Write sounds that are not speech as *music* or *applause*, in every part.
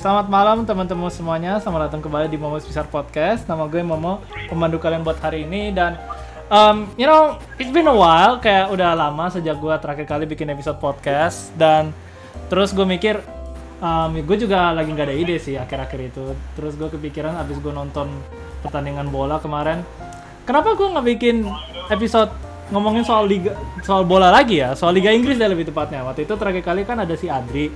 Selamat malam teman-teman semuanya, selamat datang kembali di Momo Besar Podcast. Nama gue Momo, pemandu kalian buat hari ini. Dan um, you know, it's been a while, kayak udah lama sejak gue terakhir kali bikin episode podcast. Dan terus gue mikir um, gue juga lagi nggak ada ide sih akhir-akhir itu. Terus gue kepikiran abis gue nonton pertandingan bola kemarin, kenapa gue nggak bikin episode ngomongin soal liga soal bola lagi ya, soal Liga Inggris deh lebih tepatnya. Waktu itu terakhir kali kan ada si Adri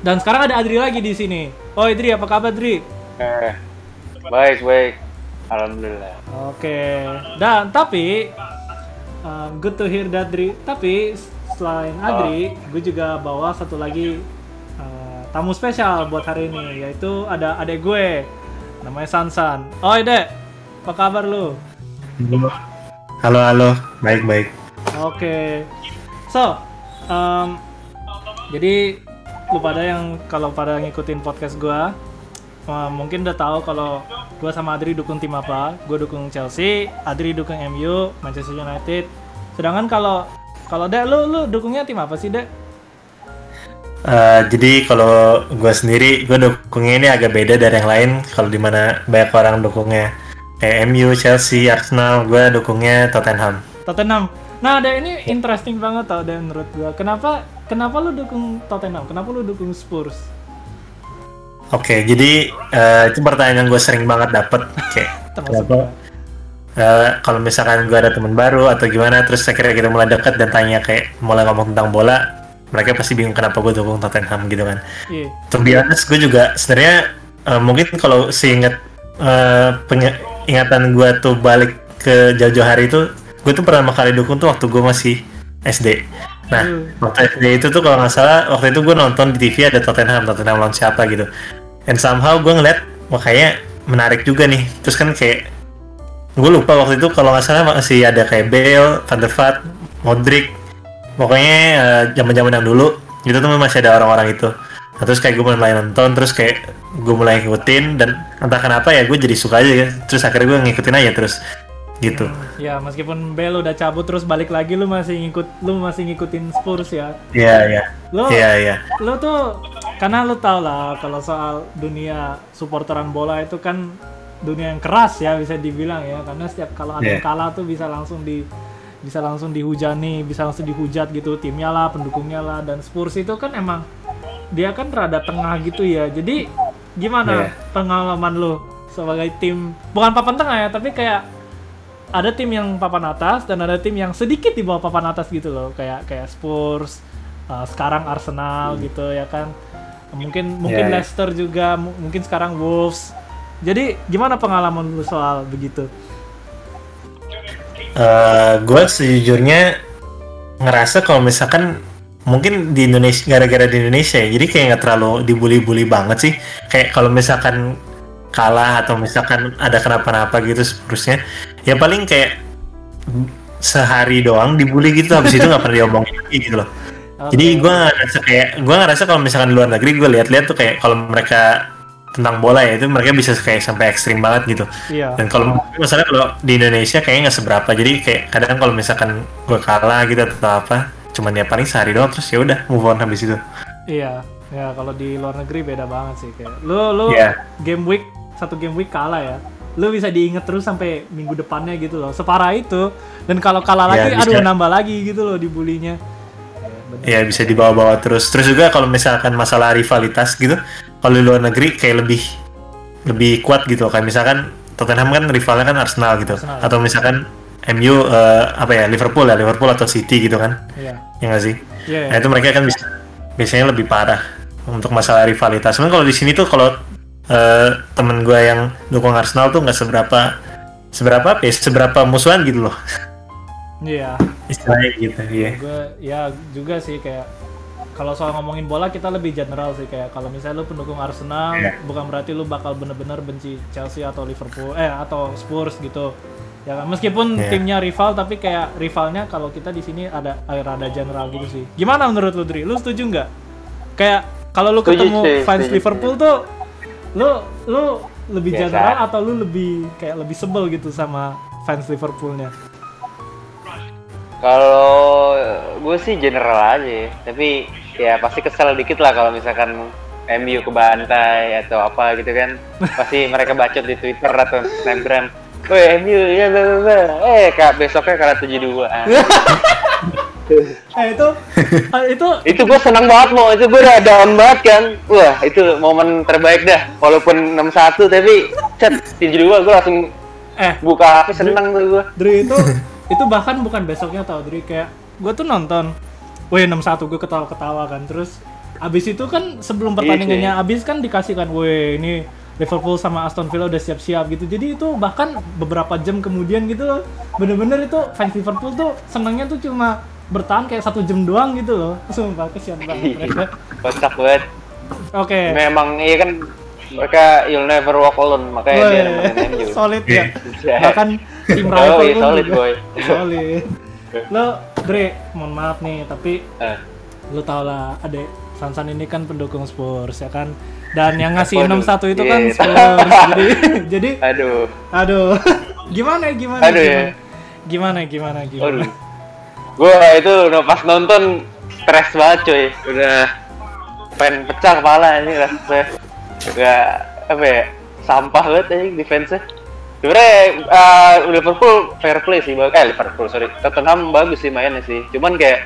dan sekarang ada Adri lagi di sini. Oh, Adri, apa kabar, Adri? Eh, baik, baik. Alhamdulillah. Oke. Okay. Dan tapi uh, good to hear that, Adri. Tapi selain Adri, oh. gue juga bawa satu lagi uh, tamu spesial buat hari ini, yaitu ada adek gue. Namanya Sansan. Oh, Dek. Apa kabar lu? Halo, halo. Baik, baik. Oke. Okay. So, um, jadi lu pada yang kalau pada ngikutin podcast gue uh, mungkin udah tahu kalau gue sama Adri dukung tim apa gue dukung Chelsea Adri dukung MU Manchester United sedangkan kalau kalau dek lu lu dukungnya tim apa sih dek Uh, jadi kalau gue sendiri gue dukungnya ini agak beda dari yang lain kalau di mana banyak orang dukungnya kayak MU, Chelsea, Arsenal gue dukungnya Tottenham. Tottenham. Nah, ada ini interesting banget tau dan menurut gue. Kenapa kenapa lu dukung Tottenham? Kenapa lu dukung Spurs? Oke, okay, jadi uh, itu pertanyaan gue sering banget dapet kayak kenapa? Uh, kalau misalkan gue ada teman baru atau gimana, terus akhirnya kita mulai dekat dan tanya kayak mulai ngomong tentang bola, mereka pasti bingung kenapa gue dukung Tottenham gitu kan. Yeah. To be honest, gue juga sebenarnya uh, mungkin kalau seingat uh, ingatan gue tuh balik ke jauh-jauh hari itu, gue tuh pertama kali dukung tuh waktu gue masih SD. Nah, hmm. waktu SD itu tuh kalau nggak salah waktu itu gue nonton di TV ada Tottenham, Tottenham lawan siapa gitu. And somehow gue ngeliat, wah kayaknya menarik juga nih. Terus kan kayak gue lupa waktu itu kalau nggak salah masih ada kayak Bale, Van der Vaart, Modric, pokoknya uh, zaman-zaman yang dulu itu tuh masih ada orang-orang itu. Nah, terus kayak gue mulai nonton, terus kayak gue mulai ngikutin dan entah kenapa ya gue jadi suka aja ya. Terus akhirnya gue ngikutin aja terus gitu. Ya meskipun Bell udah cabut terus balik lagi lu masih ngikut lu masih ngikutin Spurs ya. Iya yeah, iya. Yeah. Lu Iya yeah, iya. Lu tuh karena lu tau lah kalau soal dunia supporteran bola itu kan dunia yang keras ya bisa dibilang ya karena setiap kalau ada yeah. kalah tuh bisa langsung di bisa langsung dihujani, bisa langsung dihujat gitu timnya lah, pendukungnya lah dan Spurs itu kan emang dia kan rada tengah gitu ya. Jadi gimana yeah. pengalaman lu sebagai tim bukan papan tengah ya, tapi kayak ada tim yang papan atas dan ada tim yang sedikit di bawah papan atas gitu loh. Kayak kayak Spurs uh, sekarang Arsenal hmm. gitu ya kan. Mungkin mungkin yeah, Leicester juga mungkin sekarang Wolves. Jadi gimana pengalaman lu soal begitu? Uh, eh, gue sejujurnya ngerasa kalau misalkan mungkin di Indonesia gara-gara di Indonesia ya jadi kayak nggak terlalu dibully-bully banget sih. Kayak kalau misalkan kalah atau misalkan ada kenapa-napa gitu seterusnya ya paling kayak sehari doang dibully gitu habis itu nggak pernah diomongin lagi gitu loh okay. *laughs* jadi gue ngerasa kayak gue ngerasa kalau misalkan di luar negeri gue lihat-lihat tuh kayak kalau mereka tentang bola ya itu mereka bisa kayak sampai ekstrim banget gitu. Iya. Dan kalau masalah kalau di Indonesia kayaknya nggak seberapa. Jadi kayak kadang kalau misalkan gue kalah gitu atau apa, cuman ya paling sehari doang terus ya udah move on habis itu. Iya. Ya kalau di luar negeri beda banget sih kayak lu lu yeah. game week satu game week kalah ya lu bisa diinget terus sampai minggu depannya gitu loh separah itu. Dan kalau kalah ya, lagi aduh nambah lagi gitu loh dibulinya. Ya, ya bisa dibawa-bawa terus. Terus juga kalau misalkan masalah rivalitas gitu kalau di luar negeri kayak lebih lebih kuat gitu kayak misalkan Tottenham kan rivalnya kan Arsenal gitu. Arsenal. atau misalkan MU uh, eh, apa ya Liverpool ya Liverpool atau City gitu kan. Iya. Ya nggak sih? Ya, ya. nah itu mereka kan bisa biasanya lebih parah untuk masalah rivalitas. Cuman kalau di sini tuh kalau uh, temen gue yang dukung Arsenal tuh nggak seberapa seberapa apa ya seberapa musuhan gitu loh iya yeah. istilahnya gitu iya gue ya juga sih kayak kalau soal ngomongin bola kita lebih general sih kayak kalau misalnya lu pendukung Arsenal yeah. bukan berarti lu bakal bener-bener benci Chelsea atau Liverpool eh atau Spurs gitu ya kan meskipun yeah. timnya rival tapi kayak rivalnya kalau kita di sini ada ada general gitu sih gimana menurut lu Dri lu setuju nggak kayak kalau lu ketemu fans Liverpool tuh lu lu lebih Biasa. general atau lu lebih kayak lebih sebel gitu sama fans Liverpoolnya? Kalau gue sih general aja, tapi ya pasti kesel dikit lah kalau misalkan MU ke bantai atau apa gitu kan pasti mereka bacot di Twitter atau Instagram Weh MU ya bla, bla, bla. eh kak besoknya kalah tujuh dua. *laughs* Eh itu eh, itu itu gue senang banget mau itu gue udah down banget kan. Wah itu momen terbaik dah. Walaupun 6-1 tapi set 7-2 gue langsung eh. buka HP seneng tuh gue Dri itu itu bahkan bukan besoknya tau Dri. Kayak gue tuh nonton Wih 6-1 gue ketawa-ketawa kan. Terus abis itu kan sebelum pertandingannya abis kan dikasih kan Wih ini Liverpool sama Aston Villa udah siap-siap gitu. Jadi itu bahkan beberapa jam kemudian gitu loh bener-bener itu fans Liverpool tuh senangnya tuh cuma bertahan kayak satu jam doang gitu loh. *laughs* Sumpah kesian banget mereka. Kocak banget. Oke. Memang iya kan mereka you'll never walk alone. Makanya dia Wih, nemenin MU *laughs* solid ya. Iya. bahkan tim Oh, rival iya, pun solid, juga. boy. solid. *laughs* Lo Dre mohon maaf nih tapi Eh, lu tau lah adek Sansan ini kan pendukung Spurs ya kan? Dan yang ngasih Waduh, 6-1 itu kan iya. Spurs. Jadi *laughs* jadi aduh. Aduh. *laughs* Gimana ya gimana Aduh, gimana, ya. gimana? Gimana gimana aduh gue itu pas nonton stres banget cuy. Udah pengen pecah kepala ini rasanya udah apa ya sampah banget ini defense-nya. Sebenernya uh, Liverpool fair play sih eh Liverpool sorry. Tottenham bagus sih mainnya sih. Cuman kayak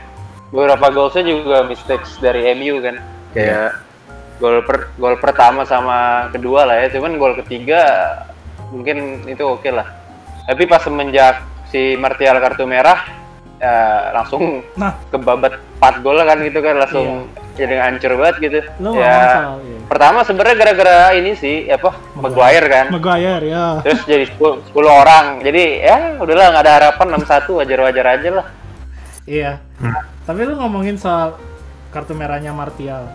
beberapa goalsnya juga mistakes dari MU kan. Kayak gol per gol pertama sama kedua lah ya. Cuman gol ketiga mungkin itu oke lah. Tapi pas semenjak si Martial kartu merah ya langsung nah. kebabat 4 gol kan gitu kan langsung jadi hancur banget gitu. Ya masalah, iya. pertama sebenarnya gara-gara ini sih apa Maguire. Kan. Maguire ya. Terus jadi 10, 10 orang. Jadi ya udahlah nggak ada harapan 6-1 wajar-wajar aja lah iya. Tapi lu ngomongin soal kartu merahnya Martial.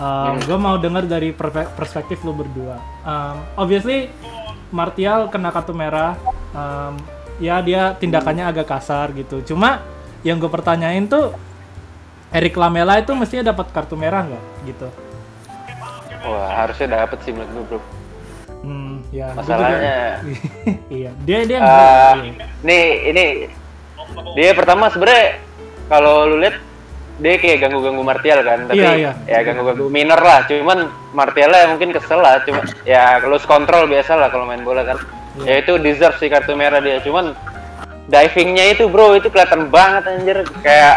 Um, gue mau dengar dari perspektif lu berdua. Um, obviously Martial kena kartu merah. Um, ya dia tindakannya agak kasar gitu. Cuma yang gue pertanyain tuh Eric Lamela itu mestinya dapat kartu merah nggak? Gitu. Wah harusnya dapet sih menurut gue bro. Hmm ya gua masalahnya juga- *laughs* iya. Dia dia eh, nggak iya. nih ini dia pertama sebenarnya kalau lu lihat dia kayak ganggu-ganggu Martial kan tapi Iya, iya. ya ganggu-ganggu minor lah cuman Martialnya mungkin kesel lah cuma ya lose control biasa lah kalau main bola kan Iya. ya itu deserve sih kartu merah dia cuman divingnya itu bro itu kelihatan banget anjir kayak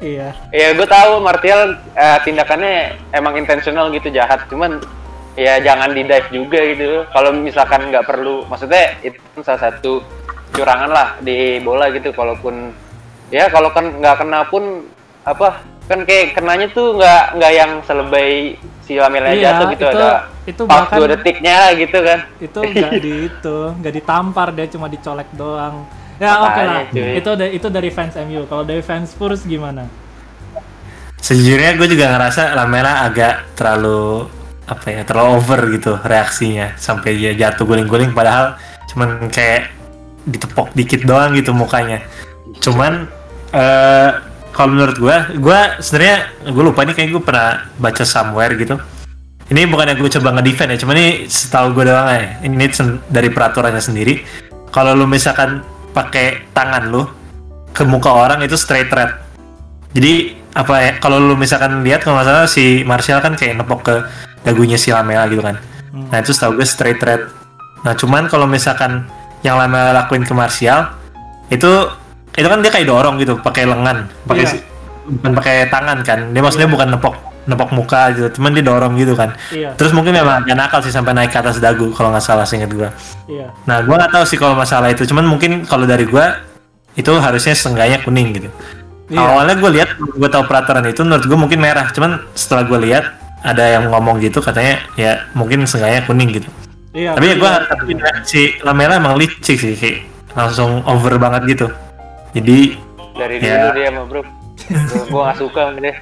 iya ya gue tahu Martial eh, tindakannya emang intensional gitu jahat cuman ya jangan di dive juga gitu kalau misalkan nggak perlu maksudnya itu salah satu curangan lah di bola gitu kalaupun ya kalau kan nggak kena pun apa kan kayak kenanya tuh nggak nggak yang selebay si Lamela Iya, jatuh gitu itu- ada itu pas bahkan- dua detiknya gitu kan. itu nggak *laughs* di itu nggak ditampar dia cuma dicolek doang. Ya oke Makanya, lah. cuy. itu da- itu dari fans MU kalau dari fans Spurs gimana? Sejujurnya gue juga ngerasa Lamela agak terlalu apa ya terlalu over gitu reaksinya. Sampai dia jatuh guling-guling padahal cuman kayak ditepok dikit doang gitu mukanya. Cuman eh kalau menurut gue, gue sebenarnya gue lupa ini kayak gue pernah baca somewhere gitu. Ini bukan yang gue coba nge-defend ya, cuman ini setahu gue doang ya. Ini dari peraturannya sendiri. Kalau lu misalkan pakai tangan lu ke muka orang itu straight red. Jadi apa ya kalau lu misalkan lihat kalau nggak salah si Martial kan kayak nepok ke dagunya si Lamela gitu kan. Nah itu setahu gue straight red. Nah cuman kalau misalkan yang Lamela lakuin ke Martial itu itu kan dia kayak dorong gitu pakai lengan, pakai bukan pakai tangan kan. Dia maksudnya bukan nepok nepok muka gitu, cuman dia dorong gitu kan. iya Terus mungkin memang agak nakal sih sampai naik ke atas dagu kalau nggak salah seinget gue. iya Nah, gua nggak tahu sih kalau masalah itu. Cuman mungkin kalau dari gua itu harusnya setengahnya kuning gitu. Iya. Awalnya gue lihat, gue tahu peraturan itu menurut gue mungkin merah. Cuman setelah gue lihat ada yang ngomong gitu katanya ya mungkin setengahnya kuning gitu. Iya Tapi ya gue iya. si Lamela emang licik sih kayak langsung over banget gitu. Jadi dari Ya. dulu dia mah bro gue gak suka sama dia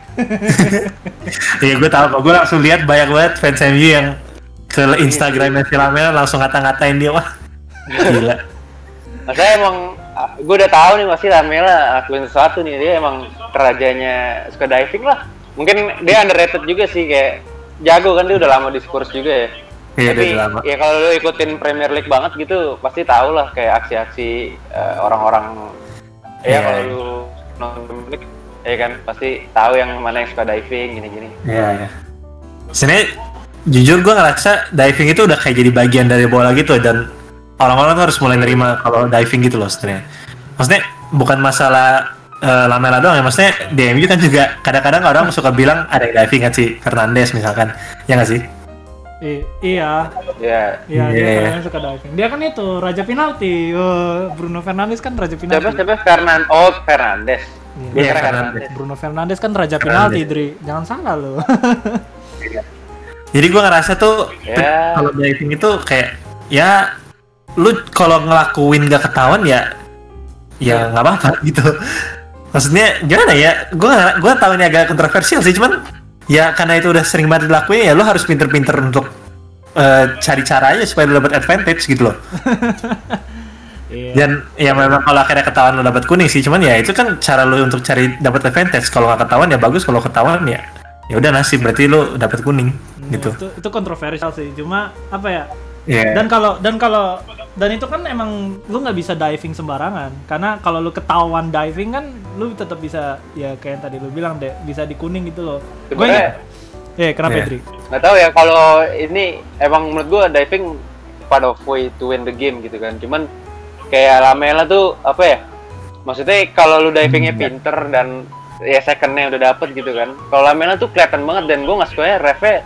*laughs* ya gue tahu kok gue langsung lihat banyak banget fans MU yang ke Instagramnya si Lamela langsung ngata-ngatain dia wah gila. Maksudnya emang gue udah tahu nih pasti Lamela lakuin sesuatu nih dia emang kerajanya suka diving lah. Mungkin dia underrated juga sih kayak jago kan dia udah lama di Spurs juga ya. Iya, Tapi udah lama. ya kalau lu ikutin Premier League banget gitu pasti tahu lah kayak aksi-aksi eh, orang-orang ya Iya. kalau lu nonton Premier League ya kan pasti tahu yang mana yang suka diving gini-gini. Iya, ya. Sebenarnya jujur gue ngerasa diving itu udah kayak jadi bagian dari bola gitu dan orang-orang tuh harus mulai nerima kalau diving gitu loh sebenarnya. Maksudnya bukan masalah uh, Lamela doang ya, maksudnya di MU kan juga kadang-kadang orang suka bilang ada yang diving kan si Fernandes misalkan, ya nggak sih? I iya. Iya. Iya, dia Iya. suka diving. Dia kan itu raja penalti. Oh, Bruno Fernandes kan raja penalti. Siapa siapa Fernan oh Fernandes. Iya. Gua kira Iya, Fernandes. Bruno Fernandes kan raja penalti, Dri. Jangan salah lo. Jadi gue ngerasa tuh Ya. kalau diving itu kayak ya lu kalau ngelakuin gak ketahuan ya ya nggak apa-apa gitu. Maksudnya gimana ya? Gue gue tahu ini agak kontroversial sih, cuman ya karena itu udah sering banget dilakuin ya lu harus pinter-pinter untuk eh, cari caranya supaya lu dapat advantage gitu loh. *laughs* Iya. Dan ya memang kalau akhirnya ketahuan lu dapat kuning sih, cuman ya itu kan cara lu untuk cari dapat advantage. Kalau nggak ketahuan ya bagus, kalau ketahuan ya ya udah nasib berarti lu dapat kuning gitu. Itu, itu kontroversial sih. Cuma apa ya? Iya. Dan kalau dan kalau dan itu kan emang lu nggak bisa diving sembarangan karena kalau lu ketahuan diving kan lu tetap bisa ya kayak yang tadi lu bilang deh bisa di kuning gitu loh. Gue Sebenarnya Eh kenapa Iya. Dri? nggak tahu ya kalau ini emang menurut gua diving part of way to win the game gitu kan. Cuman kayak Lamela tuh apa ya? Maksudnya kalau lu divingnya Hmm. pinter dan ya secondnya udah dapet gitu kan. Kalau Lamela tuh kelihatan banget dan gua nggak suka ya refnya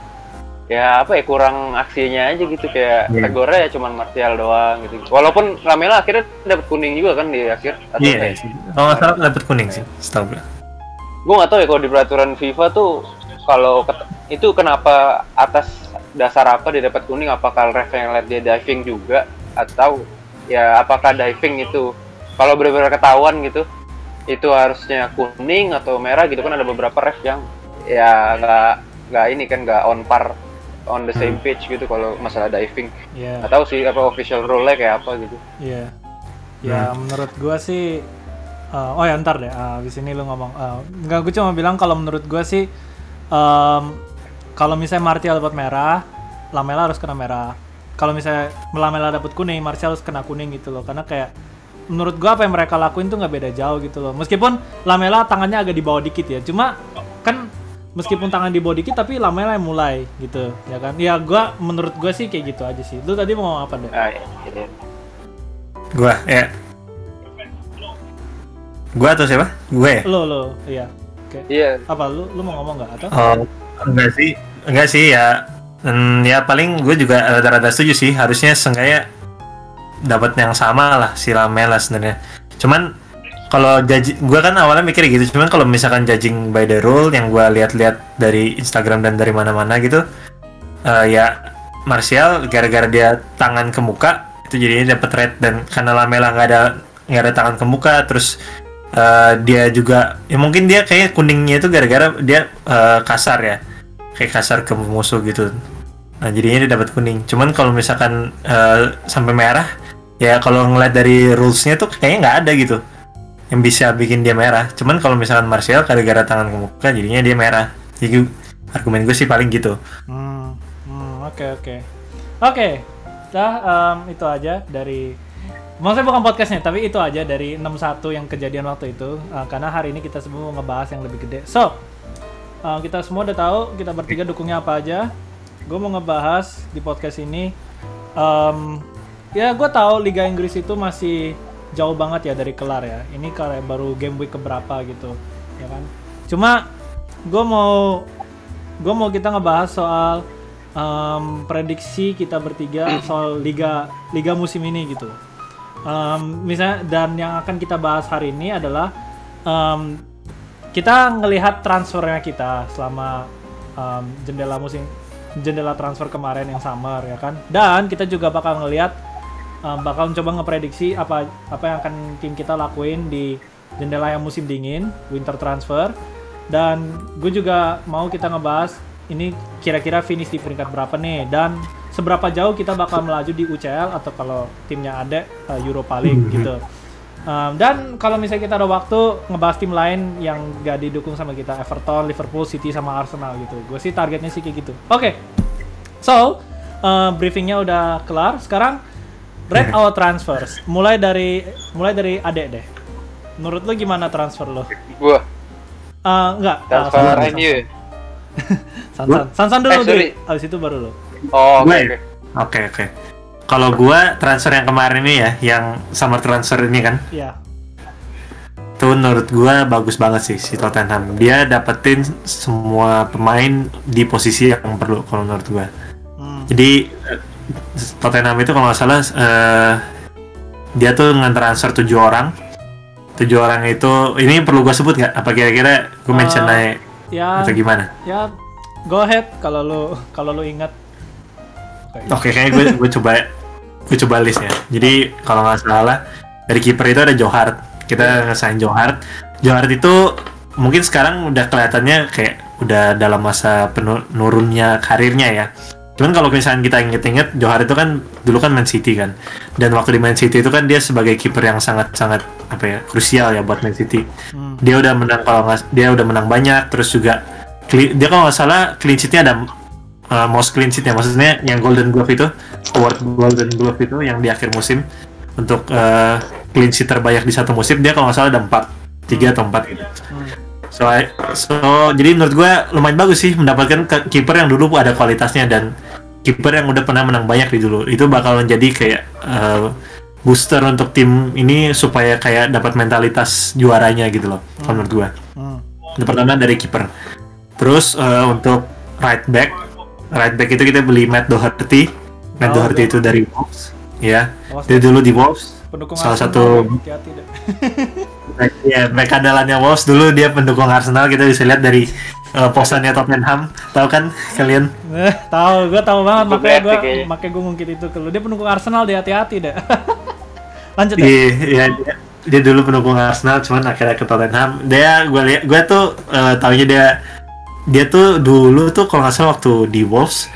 ya apa ya kurang aksinya aja gitu kayak Iya. tegornya ya cuman Martial doang gitu. Walaupun Lamela akhirnya dapet kuning juga kan di akhir atau Iya enggak ya? sih. Kalau nggak salah dapat kuning sih, setahu gue. gue nggak tahu ya kalau di peraturan FIFA tuh kalau itu kenapa atas dasar apa dia dapat kuning apakah ref yang lihat dia diving juga atau ya apakah diving itu kalau benar-benar ketahuan gitu itu harusnya kuning atau merah gitu kan ada beberapa ref yang ya nggak nggak ini kan nggak on par on the same page gitu kalau masalah diving Iya. nggak tahu sih apa official rule kayak apa gitu Iya. Ya menurut gua sih eh, oh ya ntar deh ah, abis ini lu ngomong eh, enggak gue cuma bilang kalau menurut gua sih em, kalau misalnya Martial dapat merah, Lamela harus kena merah. Kalau misalnya Lamela dapat kuning, Martial harus kena kuning gitu loh. Karena kayak menurut gua apa yang mereka lakuin tuh nggak beda jauh gitu loh. Meskipun Lamela tangannya agak di bawah dikit ya. Cuma kan meskipun tangan di bawah dikit tapi Lamela yang mulai gitu ya kan. Ya gua menurut gua sih kayak gitu aja sih. Lu tadi mau ngomong apa deh? nah, iya. Gua ya. Gua atau siapa? Gue ya? Lo lo iya. Oke. iya Apa lu lu mau ngomong nggak atau? Oh, enggak sih. Enggak sih ya. Hmm, ya paling gue juga rada-rada setuju sih. Harusnya seenggaknya dapat yang sama lah si Lamela sebenarnya. Cuman kalau jaji, gue kan awalnya mikir gitu. Cuman kalau misalkan judging by the rule yang gue lihat-lihat dari Instagram dan dari mana-mana gitu, eh, ya Martial gara-gara dia tangan ke muka itu jadinya dapat red. Dan karena Lamela nggak ada nggak ada tangan ke muka terus eh, dia juga ya mungkin dia kayak kuningnya itu gara-gara dia eh, kasar ya. Kayak kasar ke musuh gitu. Nah jadinya dia dapat kuning. Cuman kalau misalkan eh, sampai merah ya kalau ngeliat dari rulesnya tuh kayaknya nggak ada gitu yang bisa bikin dia merah cuman kalau misalkan Martial gara-gara tangan ke muka jadinya dia merah jadi argumen gue sih paling gitu Hmm, hmm, oke oke. Oke. Dah em, itu aja dari Maksudnya bukan podcastnya, tapi itu aja dari 61 yang kejadian waktu itu. Eh, karena hari ini kita semua mau ngebahas yang lebih gede. So, eh, kita semua udah tahu kita bertiga dukungnya apa aja. Gue mau ngebahas di podcast ini. em, ya, gue tahu Liga Inggris itu masih jauh banget ya dari kelar ya. Ini kayak baru game week keberapa gitu, ya kan? Cuma gue mau gue mau kita ngebahas soal em, prediksi kita bertiga soal liga liga musim ini gitu. Em, misalnya dan yang akan kita bahas hari ini adalah em, kita ngelihat transfernya kita selama em, jendela musim jendela transfer kemarin yang summer ya kan. Dan kita juga bakal ngelihat em, bakal coba ngeprediksi apa apa yang akan tim kita lakuin di jendela yang musim dingin winter transfer dan gue juga mau kita ngebahas ini kira-kira finish di peringkat berapa nih dan seberapa jauh kita bakal melaju di UCL atau kalau timnya ada uh, Europa League gitu. Um, dan kalau misalnya kita ada waktu ngebahas tim lain yang gak didukung sama kita Everton, Liverpool, City sama Arsenal gitu. Gue sih targetnya sih kayak gitu. Oke. So, uh, briefingnya udah kelar. Sekarang rate our transfers. Mulai dari mulai dari Adek deh. Menurut lo gimana transfer lo? gua Uh, enggak. uh, transfer sorry, MU Sansan, Sansan dulu Eh, deh. Abis itu baru lo. Oh, oke Gue. oke. Oke oke. Kalau gua transfer yang kemarin ini ya, yang summer transfer ini kan, Iya. tuh menurut gua bagus banget sih si Tottenham. Dia dapetin semua pemain di posisi yang perlu kalau menurut gua. Hmm. Jadi Tottenham itu kalau nggak salah eh, dia tuh nge-transfer tujuh orang. Tujuh orang itu ini perlu gua sebut nggak? Apa kira-kira gua mention Eh, aja Ya, atau gimana? ya go ahead kalau lo kalau lo ingat. Oke. Oke, kayaknya gue gue coba gue coba list ya. Jadi kalau nggak salah dari kiper itu ada Johar. Kita ngesain Johar. Johar itu mungkin sekarang udah kelihatannya kayak udah dalam masa penurunnya karirnya ya. Cuman kalau misalnya kita inget-inget, Johar itu kan dulu kan Man City kan. Dan waktu di Man City itu kan dia sebagai kiper yang sangat-sangat apa ya krusial ya buat Man City. Hmm. Dia udah menang kalau nggak dia udah menang banyak, terus juga dia kalau nggak salah clean sheet-nya ada uh, most clean sheet ya maksudnya yang Golden Glove itu award Golden Glove itu yang di akhir musim untuk uh, clean sheet terbanyak di satu musim dia kalau nggak salah ada empat tiga atau empat gitu. Hmm. So, so jadi menurut gue lumayan bagus sih mendapatkan kiper yang dulu ada kualitasnya dan kiper yang udah pernah menang banyak di dulu itu bakal menjadi kayak uh, booster untuk tim ini supaya kayak dapat mentalitas juaranya gitu loh kalau menurut gue. Hmm. Yang pertama dari kiper. Terus uh, untuk right back, right back itu kita beli Matt Doherty. Matt Oh, Doherty iya. itu dari Wolves, ya. Awas Dia dulu di Wolves. pendukung salah Arsenal, satu- hati-hati deh. Back, *laughs* ya, back andalannya Wolves dulu dia pendukung Arsenal. Kita bisa lihat dari uh, posannya Tottenham. Tahu kan kalian? Eh, tahu, gue tahu banget makanya gue makanya gue ngungkit itu ke lu. Dia pendukung Arsenal, dia hati-hati deh. *laughs* Lanjut ya. Iya, iya, dia, dia dulu pendukung Arsenal, cuman akhirnya ke Tottenham. Dia, gue lihat, gue tuh uh, taunya dia, dia tuh dulu tuh kalau nggak salah waktu di Wolves,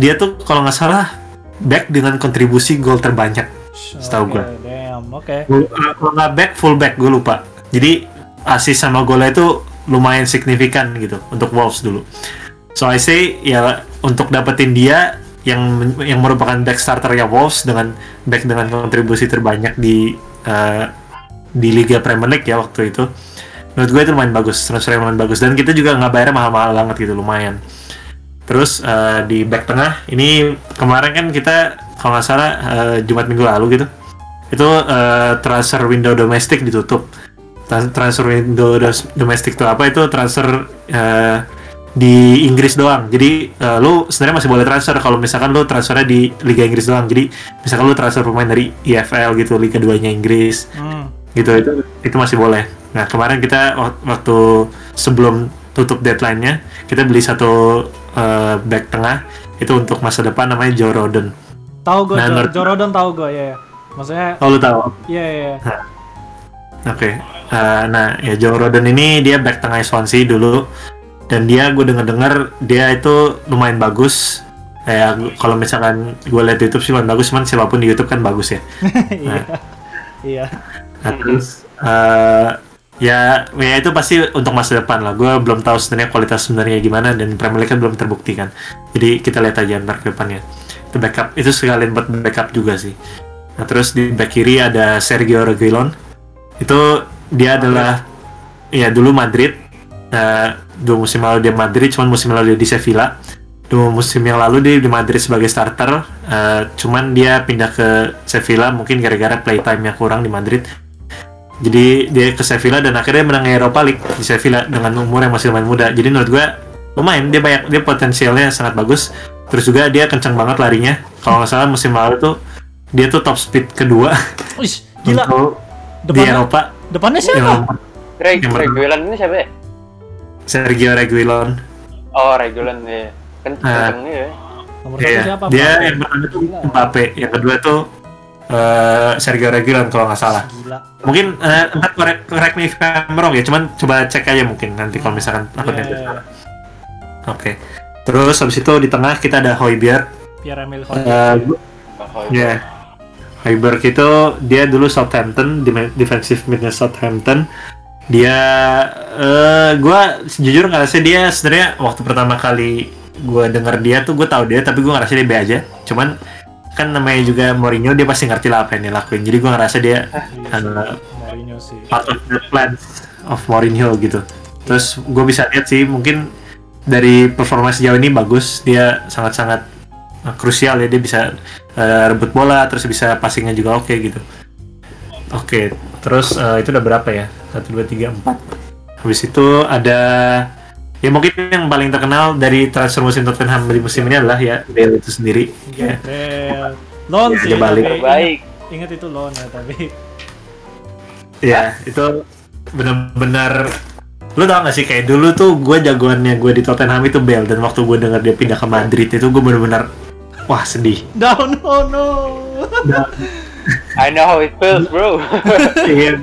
dia tuh kalau nggak salah back dengan kontribusi gol terbanyak. Setahu. Damn, oke. Uh, Kalau nggak back, full back, gue lupa. Jadi asis sama golnya itu lumayan signifikan gitu untuk Wolves dulu. So I say ya untuk dapetin dia yang yang merupakan back starter ya Wolves dengan back dengan kontribusi terbanyak di uh, di Liga Premier League ya waktu itu. Menurut gue itu lumayan bagus, transfer lumayan bagus dan kita juga nggak bayarnya mahal-mahal banget gitu lumayan. Terus uh, di back tengah ini kemarin kan kita kalau nggak salah uh, Jumat minggu lalu gitu itu uh, transfer window domestik ditutup. Tran- Transfer window domestik itu apa? Itu transfer uh, di Inggris doang. Jadi uh, lu sebenarnya masih boleh transfer kalau misalkan lu transfernya di Liga Inggris doang. Jadi misalkan lu transfer pemain dari EFL gitu, Liga 2-nya Inggris Hmm. gitu itu itu masih boleh. Nah kemarin kita wak- waktu sebelum tutup deadline-nya kita beli satu uh, back tengah itu untuk masa depan namanya Joe Rodon. Tahu gue, Nah, Jo- menurut- Joe Rodon tahu gue, ya. ya. Maksudnya, Oh lu tahu? iya, iya. iya. Oke, Eh, nah ya Joe Rodon ini dia back tengah Swansea dulu dan dia gue denger dengar dia itu lumayan bagus. Kayak kalau misalkan gue lihat di YouTube sih lumayan bagus, cuman siapa pun di YouTube kan bagus ya. *laughs* Iya. Iya. Nah, terus eh, ya ya itu pasti untuk masa depan lah. Gue belum tahu sebenarnya kualitas sebenarnya gimana dan Premier League kan belum terbukti kan. Jadi kita lihat aja ntar ke depannya. Itu backup itu sekalian buat backup juga sih. Nah terus di back kiri ada Sergio Reguilon. Itu dia adalah ya dulu Madrid. Nah, dua musim lalu dia Madrid, cuman musim lalu dia di Sevilla. Dua musim yang lalu dia di Madrid sebagai starter, eh, cuman dia pindah ke Sevilla mungkin gara-gara playtime-nya kurang di Madrid. Jadi dia ke Sevilla dan akhirnya menang Europa League di Sevilla dengan umur yang masih lumayan muda. Jadi menurut gue lumayan dia banyak dia potensialnya sangat bagus. Terus juga dia kencang banget larinya. Kalau nggak salah musim lalu tuh dia tuh top speed kedua Wih, gila. untuk di Depannya, Eropa. depannya siapa? Reg. Reguilon ini siapa ya? Sergio Reguilon. Oh, Reguilon ya. Kan kenceng ya. Nomor satu Iya, siapa? dia Mbappe. yang pertama tuh. Mbappe, yang kedua tuh eh, Sergio Reguilon kalau nggak salah. Gila. Mungkin eh, ntar correct, correct me if I'm wrong ya, cuman coba cek aja mungkin nanti kalau misalkan aku Iya, nanti iya, salah. Oke. Terus habis itu di tengah kita ada Hoiberg. Pierre Emil Eh, Hoybier. gua- Oh, Ya. Hoiberg itu dia dulu Southampton, di- defensive midnya Southampton. Dia eh gua jujur ngerasa dia sebenarnya waktu pertama kali gua denger dia tuh gue tahu dia tapi gua ngerasa dia B aja. Cuman kan namanya juga Mourinho dia pasti ngerti lah apa yang dia lakuin. Jadi gua ngerasa dia Mourinho sih. part of the plan of Mourinho gitu. Terus gue bisa lihat sih mungkin dari performa sejauh ini bagus dia sangat-sangat uh, krusial ya dia bisa uh, rebut bola terus bisa passingnya juga oke gitu oke terus uh, itu udah berapa ya satu dua tiga empat habis itu ada ya mungkin yang paling terkenal dari transfer musim Tottenham di musim ini adalah ya Bale itu sendiri ya Bel. Loan Ya, sih balik. Baik. ingat, itu loan ya tapi ya itu benar-benar lu tau gak sih kayak dulu tuh gue jagoannya gue di Tottenham itu Bale dan waktu gue denger dia pindah ke Madrid itu gue benar-benar wah sedih down oh no I know how it feels, bro. *laughs* Iya,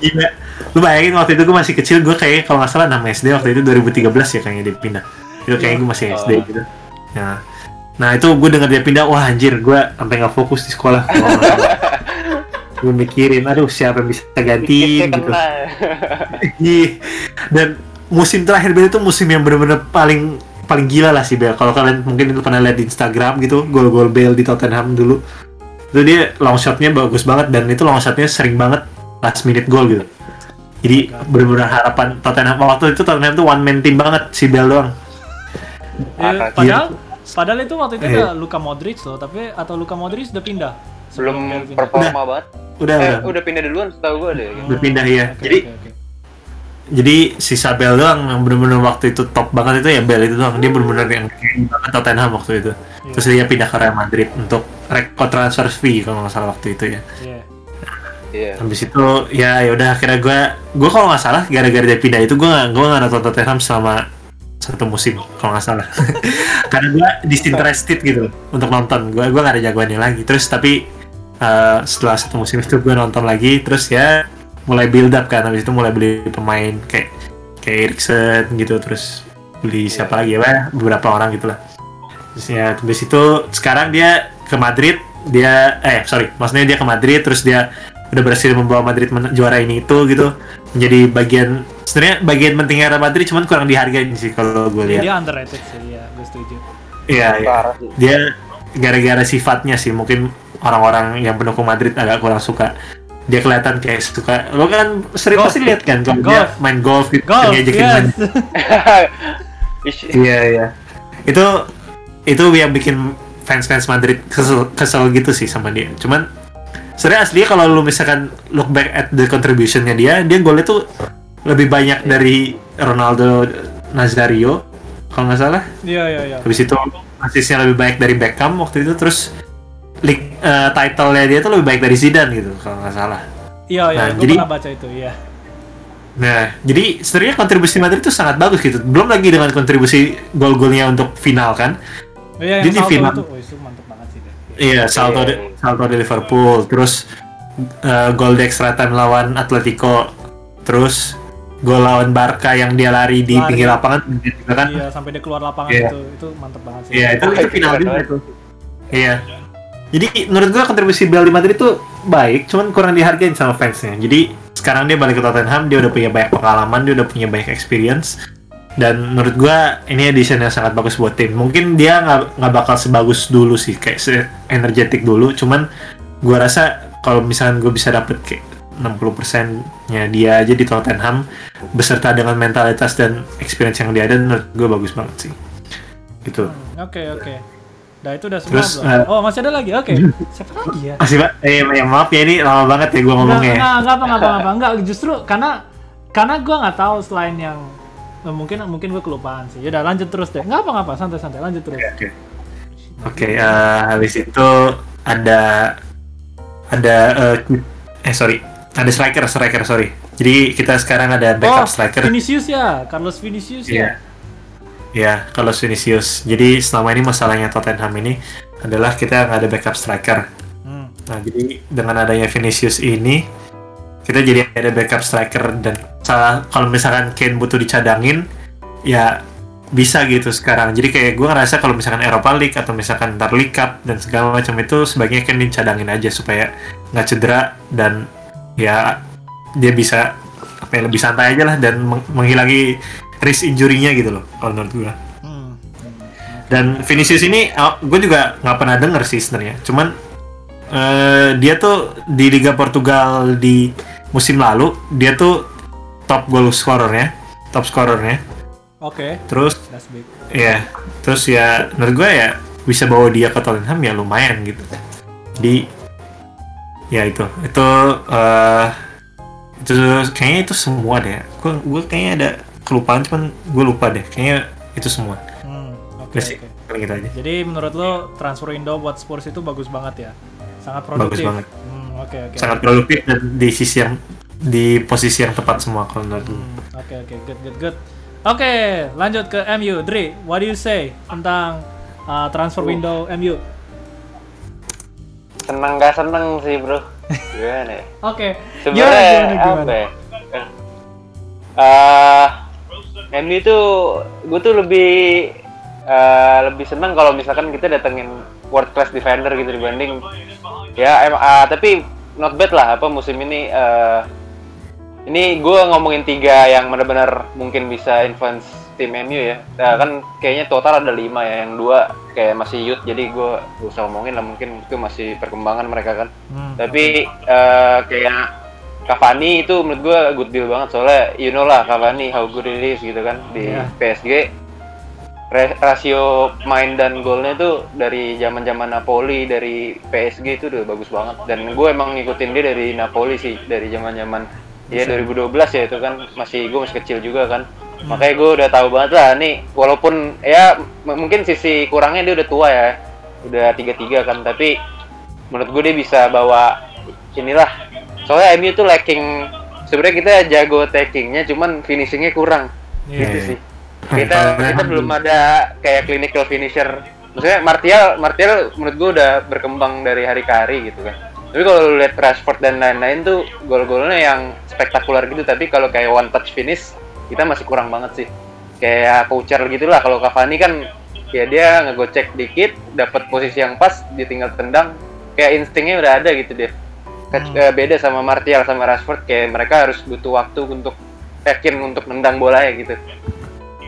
gila. Lu bayangin waktu itu gue masih kecil, gue kayak kalau nggak salah 6 SD waktu itu 2013 ya kayaknya dia pindah. Itu kayaknya gue masih SD Oh. gitu. Nah, nah itu gue denger dia pindah, wah anjir, gue sampai nggak fokus di sekolah. *laughs* gue mikirin, aduh siapa yang bisa gantiin Kita gitu. Iya. Dan musim terakhir Bale itu musim yang bener-bener paling paling gila lah sih Bale. Kalau kalian mungkin itu pernah lihat di Instagram gitu, gol-gol Bale di Tottenham dulu. Itu dia long shotnya bagus banget dan itu long shotnya sering banget last minute goal gitu. Jadi bener-bener harapan Tottenham waktu itu Tottenham tuh one man team banget si Bale doang. Ya, Parah. padahal padahal itu waktu itu Iya. ada Luka Modric loh tapi atau Luka Modric udah pindah Belum Sebelum performa banget. Udah Eh, udah. udah pindah duluan setahu gue deh. Oh, Udah pindah ya. oke, Jadi oke, oke. Jadi sisa Bale doang yang bener-bener waktu itu top banget itu ya Bale itu doang. Dia bener-bener yang keren banget Tottenham waktu itu. Terus dia pindah ke Real Madrid untuk rekor transfer fee kalau nggak salah waktu itu ya. Iya. Iya. Habis itu ya ya udah akhirnya gue gue kalau nggak salah gara-gara dia pindah itu gue gue nggak nonton Tottenham selama satu musim kalau nggak salah *laughs* karena gue disinterested gitu untuk nonton gue gue nggak ada jagoannya lagi terus tapi eh, setelah satu musim itu gue nonton lagi terus ya mulai build up kan habis itu mulai beli pemain kayak kayak Eriksen gitu terus beli siapa lagi ya beberapa orang gitu lah. Terus ya habis itu sekarang dia ke Madrid dia eh sorry maksudnya dia ke Madrid terus dia udah berhasil membawa Madrid men- juara ini itu gitu menjadi bagian sebenarnya bagian pentingnya Real Madrid cuman kurang dihargain sih kalau gue Iya, lihat. Dia underrated sih ya gue setuju. Iya iya. Dia gara-gara sifatnya sih mungkin orang-orang yang pendukung Madrid agak kurang suka dia kelihatan kayak suka lo kan sering Golf. pasti lihat kan kalau dia Golf. main golf gitu golf ngejekin yes main. *laughs* Iya iya. Itu itu yang bikin fans-fans Madrid kesel, kesel gitu sih sama dia. Cuman sebenarnya aslinya kalau lu misalkan look back at the contributionnya dia, dia golnya tuh lebih banyak dari Ronaldo Nazario kalau nggak salah. iya iya iya Habis itu asisnya lebih baik dari Beckham waktu itu terus league eh, title-nya dia tuh lebih baik dari Zidane gitu kalau nggak salah. iya iya Nah, gue jadi- pernah baca itu iya Nah, jadi sebenarnya kontribusi Madrid itu sangat bagus gitu. Belum lagi dengan kontribusi gol-golnya untuk final kan. iya Jadi yang salto final- itu oh, itu mantep banget sih dia. Iya, salto Iya. di, salto di Liverpool, terus eh, gol di extra time lawan Atletico, terus gol lawan Barca yang dia lari di Lari. pinggir lapangan juga kan. iya sampai dia keluar lapangan Iya. itu itu mantep banget sih Iya, itu Oh, itu itu final juga itu. Iya. Jadi menurut gua kontribusi Bale di Madrid itu baik, cuman kurang dihargain sama fansnya. Jadi sekarang dia balik ke Tottenham, dia udah punya banyak pengalaman, dia udah punya banyak experience. Dan menurut gua ini addition yang sangat bagus buat tim. Mungkin dia nggak bakal sebagus dulu sih, kayak energetik dulu. Cuman gua rasa kalau misalkan gue bisa dapet kayak 60%-nya dia aja di Tottenham beserta dengan mentalitas dan experience yang dia ada menurut gue bagus banget sih. Gitu. oke oke Nah itu udah semua Terus, belum? eh, oh masih ada lagi oke siapa lagi ya Masih pak, eh ya maaf ya ini lama banget ya gue Enggak, ngomongnya. enggak, enggak apa, enggak apa, enggak enggak. Justru karena karena gue nggak tahu selain yang eh, mungkin mungkin gue kelupaan sih. Yaudah lanjut terus deh. Nggak apa nggak apa, santai santai lanjut terus. Oke. Oke, eh, habis itu ada ada eh, eh sorry, ada striker striker sorry. Jadi kita sekarang ada backup oh, striker. Vinicius ya, Carlos Vinicius Iya. ya. Ya, kalau Vinicius. Jadi selama ini masalahnya Tottenham ini adalah kita nggak ada backup striker. Hmm. Nah, jadi dengan adanya Vinicius ini kita jadi ada backup striker dan salah kalau misalkan Kane butuh dicadangin ya bisa gitu sekarang. Jadi kayak gue ngerasa kalau misalkan Europa League atau misalkan ntar League Cup dan segala macam itu sebaiknya Kane dicadangin aja supaya nggak cedera dan ya dia bisa apa ya, lebih santai aja lah dan meng- menghilangi risk injury-nya gitu loh kalau menurut gue. Hmm. Dan Vinicius ini gue juga nggak pernah denger sih sebenarnya. Cuman eh, dia tuh di Liga Portugal di musim lalu dia tuh top goal scorernya, top scorernya. Oke. Terus That's big. ya, terus ya menurut gue ya bisa bawa dia ke Tottenham ya lumayan gitu. Jadi ya itu itu eh itu kayaknya itu semua deh. Gue gue kayaknya ada kelupaan cuman gue lupa deh. Kayaknya itu semua. Hmm, oke paling gitu aja. Jadi menurut lo transfer window buat Spurs itu bagus banget ya? Sangat produktif. banget. Hmm, oke oke. Sangat produktif dan di sisi yang di posisi yang tepat semua kalau menurut gue. Hmm, Oke oke good good good. Oke lanjut ke MU. Dri, what do you say tentang uh, transfer window MU? Seneng gak seneng sih bro. Gimana ya? Oke. Sebenarnya apa ya? Eh, MU itu gue tuh lebih eh, lebih seneng kalau misalkan kita datengin world class defender gitu dibanding ya em, ah, tapi not bad lah apa musim ini eh, ini gue ngomongin tiga yang benar-benar mungkin bisa influence tim MU ya. Nah, kan kayaknya total ada lima ya yang dua kayak masih youth jadi gue gak usah ngomongin lah mungkin itu masih perkembangan mereka kan. Hmm, tapi eh, kayak Cavani itu menurut gue good deal banget. Soalnya you know lah Cavani how good it is gitu kan di Iya. PSG rasio main dan golnya tuh dari zaman zaman Napoli dari PSG itu udah bagus banget. Dan gue emang ngikutin dia dari Napoli sih dari zaman zaman ya 2012 ya itu kan masih gue masih kecil juga kan. Makanya gue udah tahu banget lah nih walaupun ya mungkin sisi kurangnya dia udah tua ya udah tiga tiga kan. Tapi menurut gue dia bisa bawa inilah soalnya MU tuh lacking sebenarnya kita jago tackingnya cuman finishingnya kurang. Iya. gitu Iya. sih. Kita kita belum ada kayak clinical finisher. Maksudnya Martial Martial menurut gue udah berkembang dari hari ke hari gitu kan. Tapi kalau lu lihat Rashford dan lain-lain tuh gol-golnya yang spektakuler gitu. Tapi kalau kayak one touch finish kita masih kurang banget sih. Kayak voucher gitu lah kalau Cavani kan ya dia ngegocek dikit dapat posisi yang pas dia tinggal tendang. Kayak instingnya udah ada gitu Ke- Hmm. eh, beda sama Martial sama Rashford kayak mereka harus butuh waktu untuk yakin untuk nendang bola ya gitu.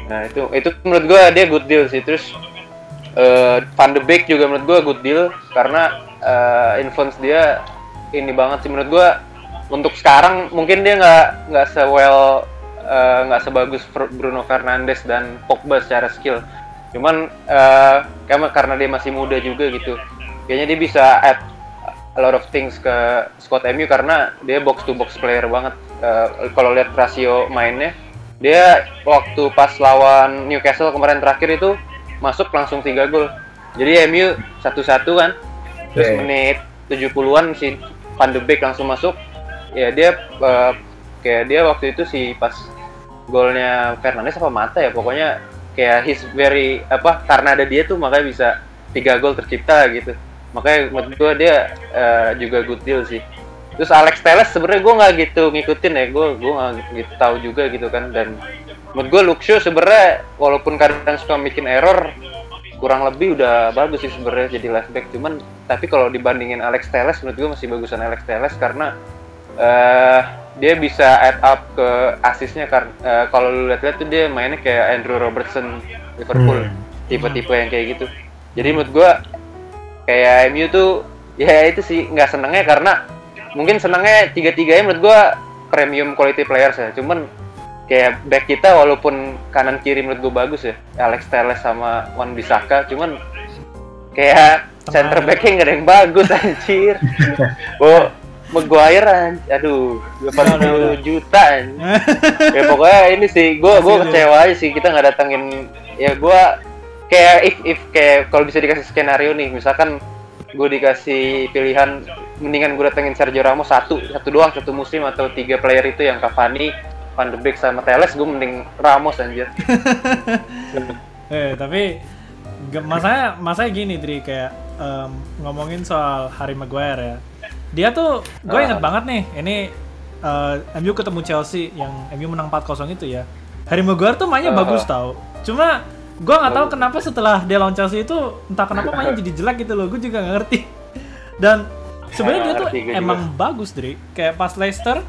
Nah itu itu menurut gua dia good deal sih. Terus eh, Van de Beek juga menurut gua good deal karena eh, influence dia ini banget sih. Menurut gua untuk sekarang mungkin dia nggak nggak se well eh, nggak sebagus Fr- Bruno Fernandes dan Pogba secara skill. Cuman eh, karena karena dia masih muda juga gitu kayaknya dia bisa add a lot of things ke squad MU karena dia box to box player banget. Eh, kalau lihat rasio mainnya dia waktu pas lawan Newcastle kemarin terakhir itu masuk langsung 3 gol. Jadi MU satu-satu kan terus Iya. menit 70-an si Van de Beek langsung masuk. Ya dia eh, kayak dia waktu itu si pas golnya Fernandes apa Mata ya pokoknya kayak he's very apa karena ada dia tuh makanya bisa tiga gol tercipta gitu makanya menurut gua dia eh, juga good deal sih. Terus Alex Telles sebenarnya gue nggak gitu ngikutin ya. Gue gue nggak gitu tahu juga gitu kan. Dan menurut gue Luxio sebenarnya walaupun kadang suka bikin error kurang lebih udah bagus sih sebenarnya jadi left back. Cuman tapi kalau dibandingin Alex Telles menurut gue masih bagusan Alex Telles karena eh dia bisa add up ke asisnya karena kalau lu lihat-lihat tuh dia mainnya kayak Andrew Robertson Liverpool Hmm. tipe-tipe yang kayak gitu. Jadi menurut gua kayak MU tuh ya itu sih nggak senengnya karena mungkin senengnya tiga-tiganya menurut gua premium quality players ya cuman kayak back kita walaupun kanan kiri menurut gua bagus ya Alex Telles sama Wan Bisaka cuman kayak Tengah. center backnya nggak ada yang bagus *laughs* anjir oh Maguire anj- aduh 80 juta anj. *laughs* ya pokoknya ini sih gue gue kecewa aja sih kita nggak datengin ya gue kayak if if kayak kalau bisa dikasih skenario nih misalkan gue dikasih pilihan mendingan gue datengin Sergio Ramos satu satu doang satu musim atau tiga player itu yang Cavani Van de Beek sama Teles gue mending Ramos anjir *laughs* Eh tapi masanya masanya gini Dri kayak em, ngomongin soal Harry Maguire ya. Dia tuh gue Ah. inget banget nih ini eh, MU ketemu Chelsea yang MU menang 4-0 itu ya. Harry Maguire tuh mainnya Ah. bagus tau. Cuma gue nggak tahu kenapa setelah dia lawan Chelsea itu entah kenapa mainnya jadi jelek gitu loh. Gue juga nggak ngerti. Dan sebenarnya Ya, dia tuh gue juga. emang bagus Dri. Kayak pas Leicester,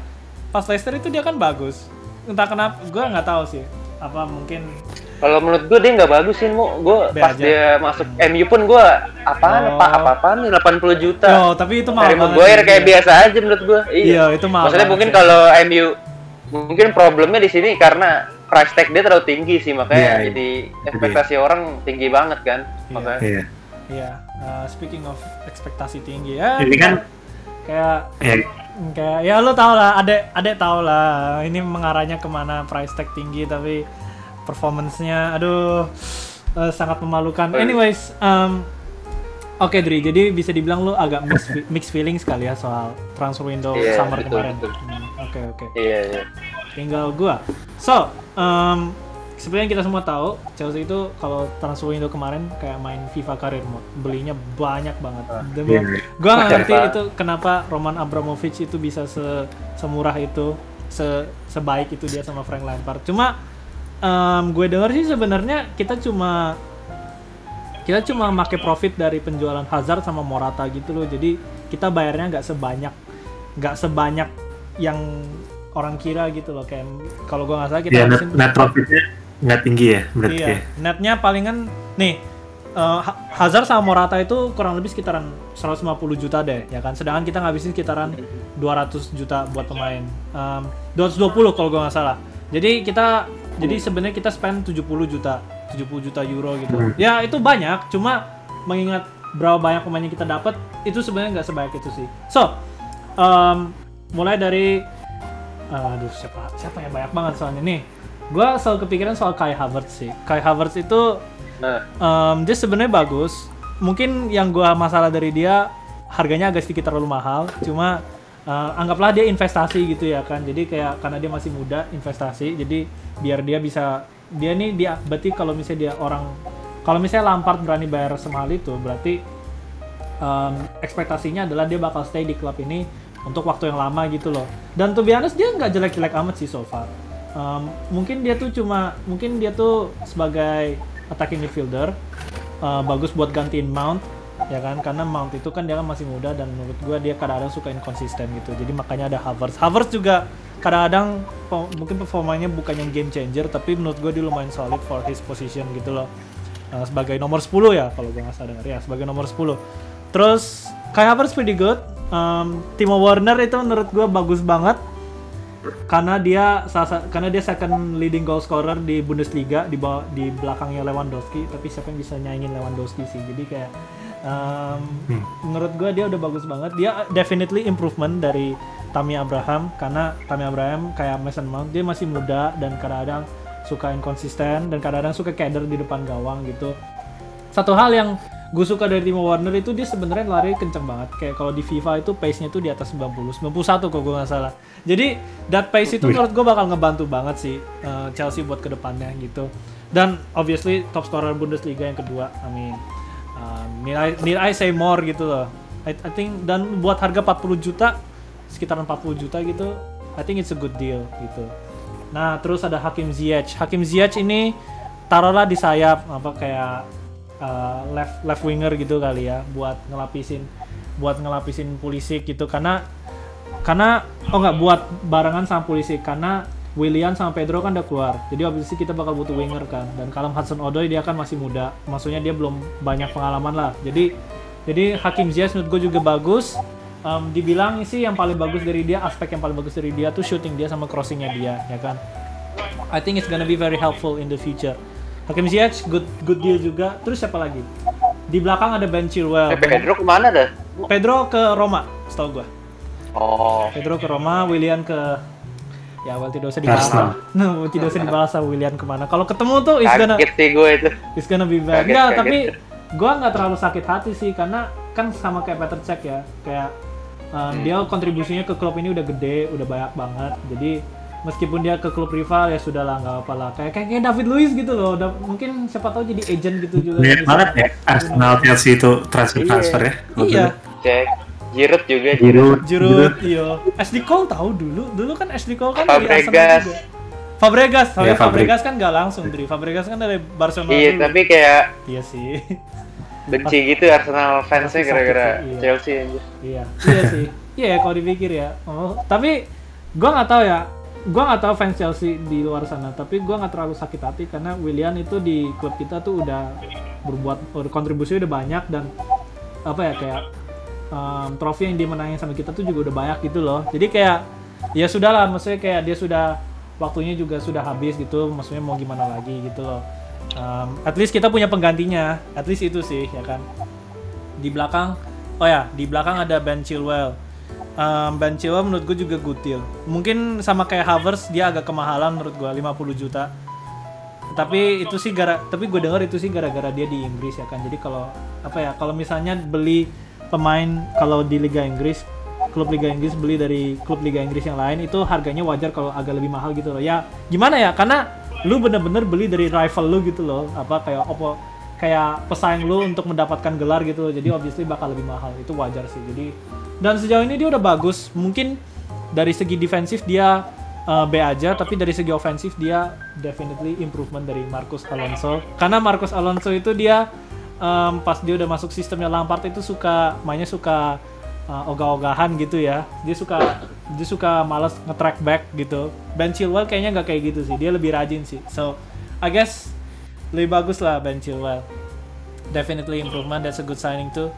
pas Leicester itu dia kan bagus. Entah kenapa gue nggak tahu sih. Apa mungkin kalau menurut gue dia nggak bagus sih mau gue pas aja. dia masuk MU pun gue apaan Oh. apa apa apaan nih 80 juta Yo, tapi itu mahal Maguire sih, kayak iya. biasa aja menurut gue Iya, itu mahal maksudnya mungkin kalau MU mungkin problemnya di sini karena price tag dia terlalu tinggi sih makanya Iya, jadi ekspektasi orang tinggi banget kan Iya. makanya Iya. Iya, uh, speaking of ekspektasi tinggi ya. Ini kan kayak ya, kayak ya lo tau lah, adek adek tau lah. Ini mengarahnya ke mana price tag tinggi tapi performance-nya aduh eh, sangat memalukan. Anyways, um, Oke Dri, jadi bisa dibilang lu agak mixed, fe- mixed feelings kali ya soal transfer window Iya, summer betul, kemarin. betul. Hmm, Oke oke. iya iya tinggal gua. So, um, seperti yang kita semua tahu, Chelsea itu kalau transfer window kemarin kayak main FIFA Career Mode, belinya banyak banget. Dan gua, Iya. gua nggak ngerti itu kenapa Roman Abramovich itu bisa se semurah itu, se sebaik itu dia sama Frank Lampard. Cuma um, gue denger sih sebenarnya kita cuma kita cuma make profit dari penjualan Hazard sama Morata gitu loh. Jadi kita bayarnya nggak sebanyak nggak sebanyak yang orang kira gitu loh kayak kalau gua nggak salah kita ya net, net profitnya nggak tinggi ya berarti iya ya. netnya palingan nih Ha- Hazard sama Morata itu kurang lebih sekitaran 150 juta deh ya kan? Sedangkan kita ngabisin sekitaran 200 juta buat pemain. Em, 220 kalau gua nggak salah. Jadi kita jadi sebenarnya kita spend 70 juta 70 juta euro gitu. Hmm. ya itu banyak cuma mengingat berapa banyak pemain yang kita dapat itu sebenarnya nggak sebanyak itu sih. So em, mulai dari aduh siapa siapa yang banyak banget soalnya nih gua selalu kepikiran soal Kai Havertz sih Kai Havertz itu nah Em, dia sebenarnya bagus. Mungkin yang gua masalah dari dia harganya agak sedikit terlalu mahal. Cuma eh, anggaplah dia investasi gitu ya kan. Jadi kayak karena dia masih muda investasi. Jadi biar dia bisa dia nih dia berarti kalau misalnya dia orang kalau misalnya Lampard berani bayar semahal itu berarti em, ekspektasinya adalah dia bakal stay di klub ini untuk waktu yang lama gitu loh. Dan to be dia nggak jelek-jelek amat sih so far. Em, mungkin dia tuh cuma mungkin dia tuh sebagai attacking midfielder eh, bagus buat gantiin Mount ya kan? Karena Mount itu kan dia kan masih muda dan menurut gua dia kadang-kadang suka inkonsisten gitu. Jadi makanya ada Havertz. Havertz juga kadang-kadang mungkin performanya bukan yang game changer tapi menurut gua dia lumayan solid for his position gitu loh. Eh, sebagai nomor 10 ya kalau gua nggak salah ya sebagai nomor 10 terus Kai Havertz pretty good Em, Timo Werner itu menurut gua bagus banget. Karena dia karena dia second leading goal scorer di Bundesliga di bawah di belakangnya Lewandowski tapi siapa yang bisa nyaingin Lewandowski sih. Jadi kayak um, menurut gue dia udah bagus banget. Dia definitely improvement dari Tammy Abraham karena Tammy Abraham kayak Mason Mount dia masih muda dan kadang-kadang suka inkonsisten dan kadang-kadang suka keder di depan gawang gitu. Satu hal yang gue suka dari Timo Werner itu dia sebenarnya lari kenceng banget. Kayak kalau di FIFA itu pace-nya itu di atas 90 91 kalau gue nggak salah. Jadi that pace itu menurut gue bakal ngebantu banget sih eh, Chelsea buat ke depannya gitu. Dan obviously top scorer Bundesliga yang kedua I mean um, need, I, need I say more gitu loh. I, I think dan buat harga 40 juta sekitaran 40 juta gitu I think it's a good deal gitu. Nah, terus ada Hakim Ziyech. Hakim Ziyech ini taruhlah di sayap apa kayak uh, left left winger gitu kali ya buat ngelapisin buat ngelapisin Pulisic gitu karena karena oh nggak buat barengan sama Pulisic karena Willian sama Pedro kan udah keluar. Jadi obviously kita bakal butuh winger kan. Dan kalau Hudson Odoi dia kan masih muda. Maksudnya dia belum banyak pengalaman lah. Jadi jadi Hakim Ziyech menurut gue juga bagus. Em, dibilang sih yang paling bagus dari dia, aspek yang paling bagus dari dia tuh shooting dia sama crossingnya dia, ya kan. I think it's gonna be very helpful in the future. Hakim Ziyech good good deal juga. Terus siapa lagi? Di belakang ada Ben Chilwell. eh, Pedro ke mana dah Pedro ke Roma, setahu gua. oh Pedro ke Roma, Willian ke ya well tidak usah dibahas. Arsenal. *laughs* No, tidak usah dibahas sama Willian ke mana. Kalau ketemu tuh it's gonna kaget sih gue itu it's gonna be bad. Kaget, Enggak, kaget. tapi gua nggak terlalu sakit hati sih karena kan sama kayak Peter Cech ya, kayak um, dia kontribusinya ke klub ini udah gede, udah banyak banget. Jadi meskipun dia ke klub rival ya sudahlah nggak apa lah. Kayak kayak David Luiz gitu loh. udah mungkin siapa tahu jadi agent gitu juga. Mirip Bisa. banget ya Arsenal Chelsea itu transfer Iya. transfer ya. Iya. cek Giroud juga Giroud Giroud, Giroud, iya. Ashley Cole tahu dulu, dulu kan Ashley Cole kan dari Arsenal Fabregas. juga. Fabregas, Iya, ya, Fabregas kan nggak langsung, Dri. Fabregas kan dari Barcelona iya dulu. tapi kayak Iya sih. benci gitu Arsenal fansnya gara-gara iya. Chelsea aja iya, iya sih. Iya ya kalau dipikir ya. Oh, tapi gua nggak tahu ya. Gua nggak tahu fans Chelsea di luar sana, tapi gua nggak terlalu sakit hati karena Willian itu di klub kita tuh udah berbuat kontribusi udah banyak dan apa ya kayak em, trofi yang dimenangin sama kita tuh juga udah banyak gitu loh. Jadi kayak ya sudahlah, maksudnya kayak dia sudah waktunya juga sudah habis gitu maksudnya mau gimana lagi gitu loh. Um, at least kita punya penggantinya at least itu sih ya kan. Di belakang oh ya di belakang ada Ben Chilwell um, Chilwell menurut gue juga deal. Mungkin sama kayak Havertz dia agak kemahalan menurut gue 50 juta. Tapi itu sih gara tapi gue dengar itu sih gara-gara dia di Inggris ya kan. Jadi kalau apa ya kalau misalnya beli pemain kalau di Liga Inggris klub Liga Inggris beli dari klub Liga Inggris yang lain itu harganya wajar kalau agak lebih mahal gitu loh. Ya gimana ya? Karena lu bener-bener beli dari rival lu gitu loh. Apa kayak opo kayak pesaing lu untuk mendapatkan gelar gitu. Jadi obviously bakal lebih mahal. Itu wajar sih. Jadi dan sejauh ini dia udah bagus. Mungkin dari segi defensif dia uh, B aja. Tapi dari segi ofensif dia definitely improvement dari Marcus Alonso. Karena Marcus Alonso itu dia um, pas dia udah masuk sistemnya Lampard itu suka mainnya suka uh, ogah-ogahan gitu ya. Dia suka dia suka malas nge-track back gitu. Ben Chilwell kayaknya nggak kayak gitu sih. Dia lebih rajin sih. So I guess lebih bagus lah Ben Chilwell. Definitely improvement that's a good signing too.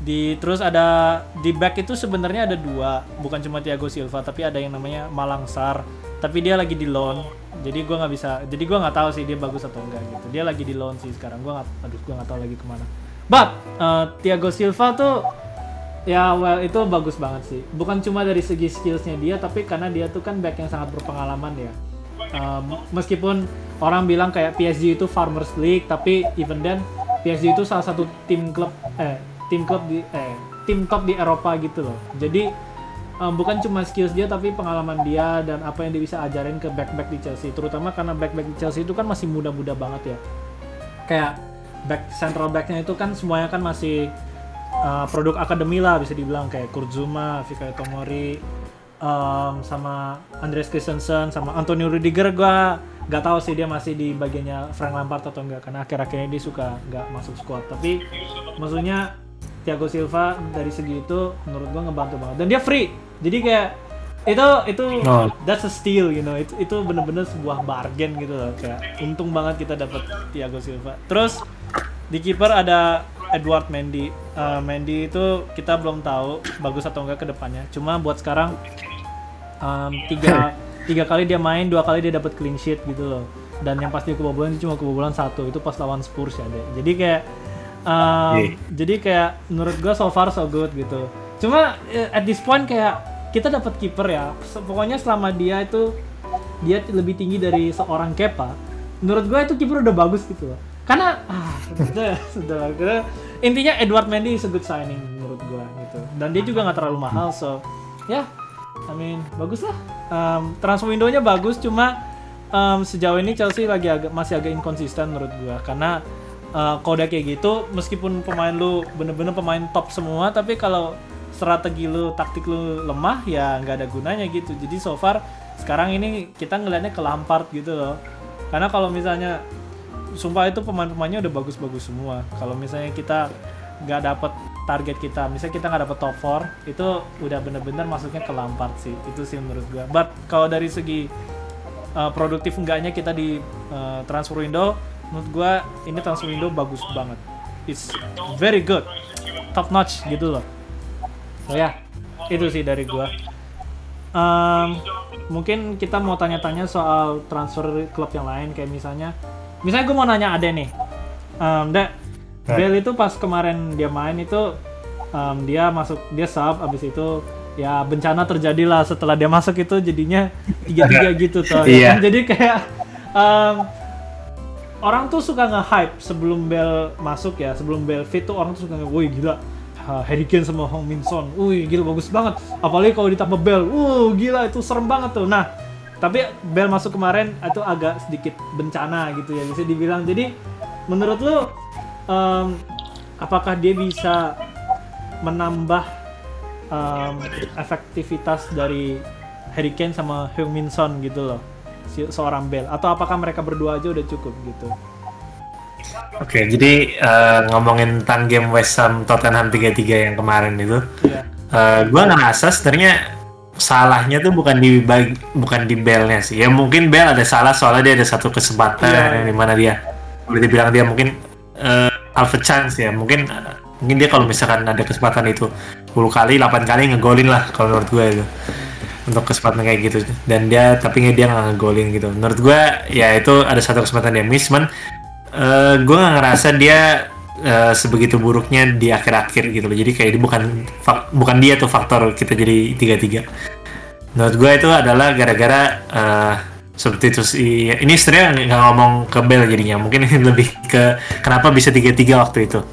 Di terus ada di back itu sebenarnya ada dua. Bukan cuma Thiago Silva tapi ada yang namanya Malangsar tapi dia lagi di loan. Jadi gue nggak bisa jadi gue nggak tahu sih dia bagus atau enggak gitu. Dia lagi di loan sih sekarang. Gue nggak aduh gue nggak tahu lagi ke mana. But uh, Thiago Silva tuh ya well itu bagus banget sih. Bukan cuma dari segi skillsnya dia tapi karena dia tuh kan back yang sangat berpengalaman ya meskipun orang bilang kayak PSG itu Farmers League tapi even then PSG itu salah satu tim klub eh tim klub di eh tim top di Eropa gitu loh. Jadi um, bukan cuma skills dia tapi pengalaman dia dan apa yang dia bisa ajarin ke back-back di Chelsea. Terutama karena back-back di Chelsea itu kan masih muda-muda banget ya. Kayak back central backnya itu kan semuanya kan masih uh, produk akademi lah bisa dibilang kayak Kurzuma, Fikayo Tomori, um, sama Andres Christensen, sama Antonio Rudiger gua nggak tahu sih dia masih di bagiannya Frank Lampard atau enggak karena akhir-akhirnya dia suka nggak masuk squad. Tapi maksudnya Thiago Silva dari segi itu menurut gua ngebantu banget. Dan dia free. Jadi kayak itu itu oh. that's a steal you know. Itu itu bener-bener sebuah bargain gitu loh. Kayak untung banget kita dapat Thiago Silva. Terus di kiper ada Edward Mendy. Uh, Mendy itu kita belum tahu bagus atau enggak ke depannya cuma buat sekarang um, tiga *laughs* tiga kali dia main dua kali dia dapat clean sheet gitu loh. Dan yang pasti kebobolan itu cuma kebobolan satu itu pas lawan Spurs ya deh jadi kayak um, yeah. jadi kayak menurut gue so far so good gitu. Cuma eh, at this point kayak kita dapat kiper ya. Pokoknya selama dia itu dia lebih tinggi dari seorang Kepa menurut gue itu kiper udah bagus gitu loh. Karena ah, *laughs* sudah sudah intinya Edward Mendy is a good signing menurut gue gitu. Dan dia juga nggak terlalu mahal so ya. yeah, I mean bagus lah um, transfer window-nya bagus cuma um, sejauh ini Chelsea lagi agak masih agak inkonsisten menurut gue karena uh, kalau udah kayak gitu meskipun pemain lu bener-bener pemain top semua tapi kalau strategi lu taktik lu lemah ya nggak ada gunanya gitu. Jadi so far sekarang ini kita ngelihatnya ke Lampard gitu loh. Karena kalau misalnya sumpah itu pemain-pemainnya udah bagus-bagus semua. Kalau misalnya kita nggak dapet target kita. Misalnya kita nggak dapet top 4 itu udah bener-bener masuknya ke Lampard sih. Itu sih menurut gua. But kalau dari segi uh, produktif enggaknya kita di uh, transfer window menurut gue ini transfer window bagus banget. It's very good. Top notch gitu loh. So ya itu sih dari gue um, mungkin kita mau tanya-tanya soal transfer klub yang lain kayak misalnya misalnya gue mau nanya ada nih. Um, Dek, Bell itu pas kemarin dia main itu um, dia masuk dia sub abis itu ya bencana terjadi lah setelah dia masuk itu jadinya tiga tiga gitu tuh ya. *laughs* jadi kayak um, orang tuh suka nge-hype sebelum Bell masuk ya, sebelum Bell fit tuh orang tuh suka nge woi gila, Harry Kane sama Hong Min Son, wih gila bagus banget. Apalagi kalau ditambah Bell, uh gila itu serem banget tuh. Nah, tapi Bell masuk kemarin itu agak sedikit bencana gitu ya bisa dibilang. Jadi menurut lu um, apakah dia bisa menambah um, efektivitas dari Harry Kane sama Heung Min Son gitu loh? seorang Bell atau apakah mereka berdua aja udah cukup gitu? Oke, okay, jadi uh, ngomongin tentang game West Ham Tottenham 3-3 yang kemarin itu, yeah. Iya. uh, gue ngerasa sebenarnya salahnya tuh bukan di bag, bukan di Bellnya sih. Ya mungkin Bell ada salah soalnya dia ada satu kesempatan yeah, yeah. di mana dia boleh dibilang dia mungkin uh, half a chance ya. Mungkin mungkin dia kalau misalkan ada kesempatan itu 10 kali, 8 kali ngegolin lah kalau menurut gue itu. untuk kesempatan kayak gitu. Dan dia tapi dia nggak ngegolin gitu. Menurut gue ya itu ada satu kesempatan dia miss. Cuman uh, gue nggak ngerasa dia uh, sebegitu buruknya di akhir-akhir gitu loh. Jadi kayak ini bukan bukan dia tuh faktor kita jadi tiga tiga menurut gue itu adalah gara-gara uh, seperti itu sih ini sebenarnya nggak ngomong ke Bell jadinya mungkin ini *laughs* lebih ke kenapa bisa tiga tiga waktu itu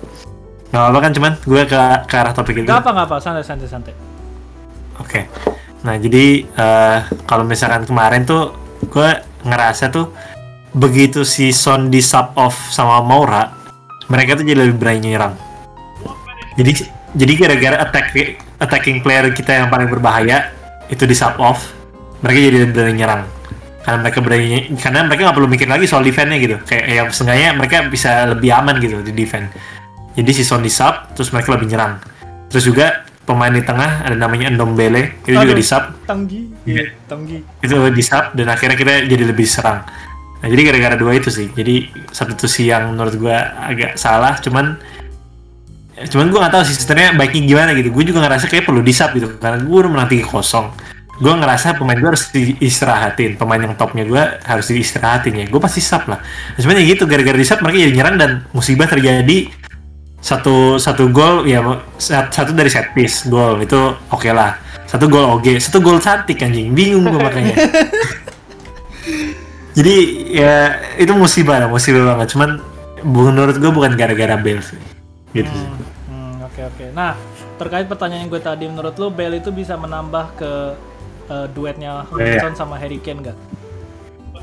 nggak apa kan cuman gue ke, ke arah topik itu Gak apa gak apa, santai santai santai. Oke. Nah, jadi eh, kalau misalkan kemarin tuh gue ngerasa tuh begitu si Son di sub off sama Maura, mereka tuh jadi lebih berani nyerang. Jadi jadi gara-gara attack attacking player kita yang paling berbahaya itu di sub off, mereka jadi lebih berani nyerang. Karena mereka berani karena mereka nggak perlu mikir lagi soal defense-nya gitu. Kayak ya seenggaknya mereka bisa lebih aman gitu di defense. Jadi si Son di sub, terus mereka lebih nyerang. Terus juga pemain di tengah ada namanya Ndombele, itu juga Aduh. di sub Tanggi, Iya. tanggi. itu di sub dan akhirnya kita jadi lebih serang. Nah, jadi gara-gara dua itu sih. Jadi satu itu sih yang menurut gua agak salah, cuman cuman gua nggak tahu sih sebenarnya baiknya gimana gitu. Gue juga ngerasa kayak perlu di sub gitu karena gue udah menang 3-0. Gue ngerasa pemain gue harus diistirahatin, pemain yang topnya gue harus diistirahatin ya. Gue pasti sub lah. Nah, Sebenarnya gitu gara-gara di sub mereka jadi nyerang dan musibah terjadi satu satu gol ya sat- satu dari set piece gol itu oke lah satu gol oke satu gol cantik anjing bingung gue makanya *laughs* jadi ya itu musibah lah musibah banget cuman menurut gue bukan gara-gara Bale sih gitu sih. Hmm, oke oke. Nah, terkait pertanyaan yang gue tadi, menurut lo Bale itu bisa menambah ke eh, duetnya Wilson sama Harry Kane gak?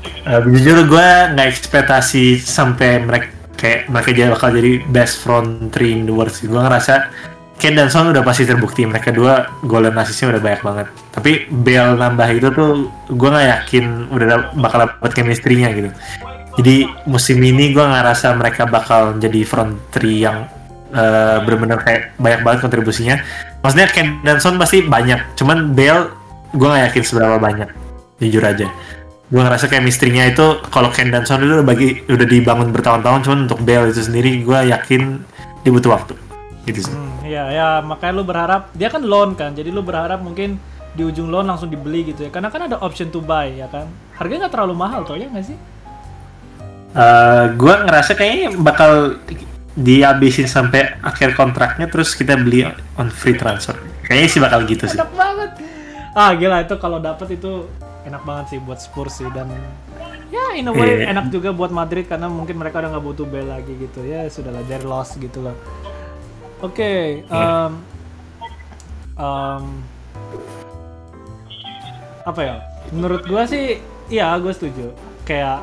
Eh, jujur gue nggak ekspektasi sampai mereka kayak mereka jadi bakal jadi best front three in the world sih. Gue ngerasa Ken dan Son udah pasti terbukti mereka dua gol dan asisnya udah banyak banget. Tapi Bale nambah itu tuh gue nggak yakin udah bakal dapet chemistry-nya gitu. Jadi musim ini gue ngerasa mereka bakal jadi front three yang eh, bener-bener kayak banyak banget kontribusinya. Maksudnya Ken dan Son pasti banyak, cuman Bale gue nggak yakin seberapa banyak, jujur aja. Gue ngerasa chemistry-nya itu kalau Ken dan Son itu udah bagi udah dibangun bertahun-tahun cuman untuk Bale itu sendiri gue yakin dia butuh waktu. Gitu sih. Hmm, ya ya makanya lu berharap dia kan loan kan, jadi lu berharap mungkin di ujung loan langsung dibeli gitu ya, karena kan ada option to buy ya kan, harganya nggak terlalu mahal toh ya nggak sih? gue ngerasa kayaknya bakal dihabisin sampai akhir kontraknya terus kita beli on free transfer. Kayaknya sih bakal gitu sih. Enak banget. Ah gila itu kalau dapet itu enak banget sih buat Spurs sih dan ya in a way Iya. enak juga buat Madrid karena mungkin mereka udah nggak butuh Bale lagi gitu ya sudahlah they're lost gitu loh. Oke, Iya. em, em, apa ya? Menurut gua sih, iya gue setuju. Kayak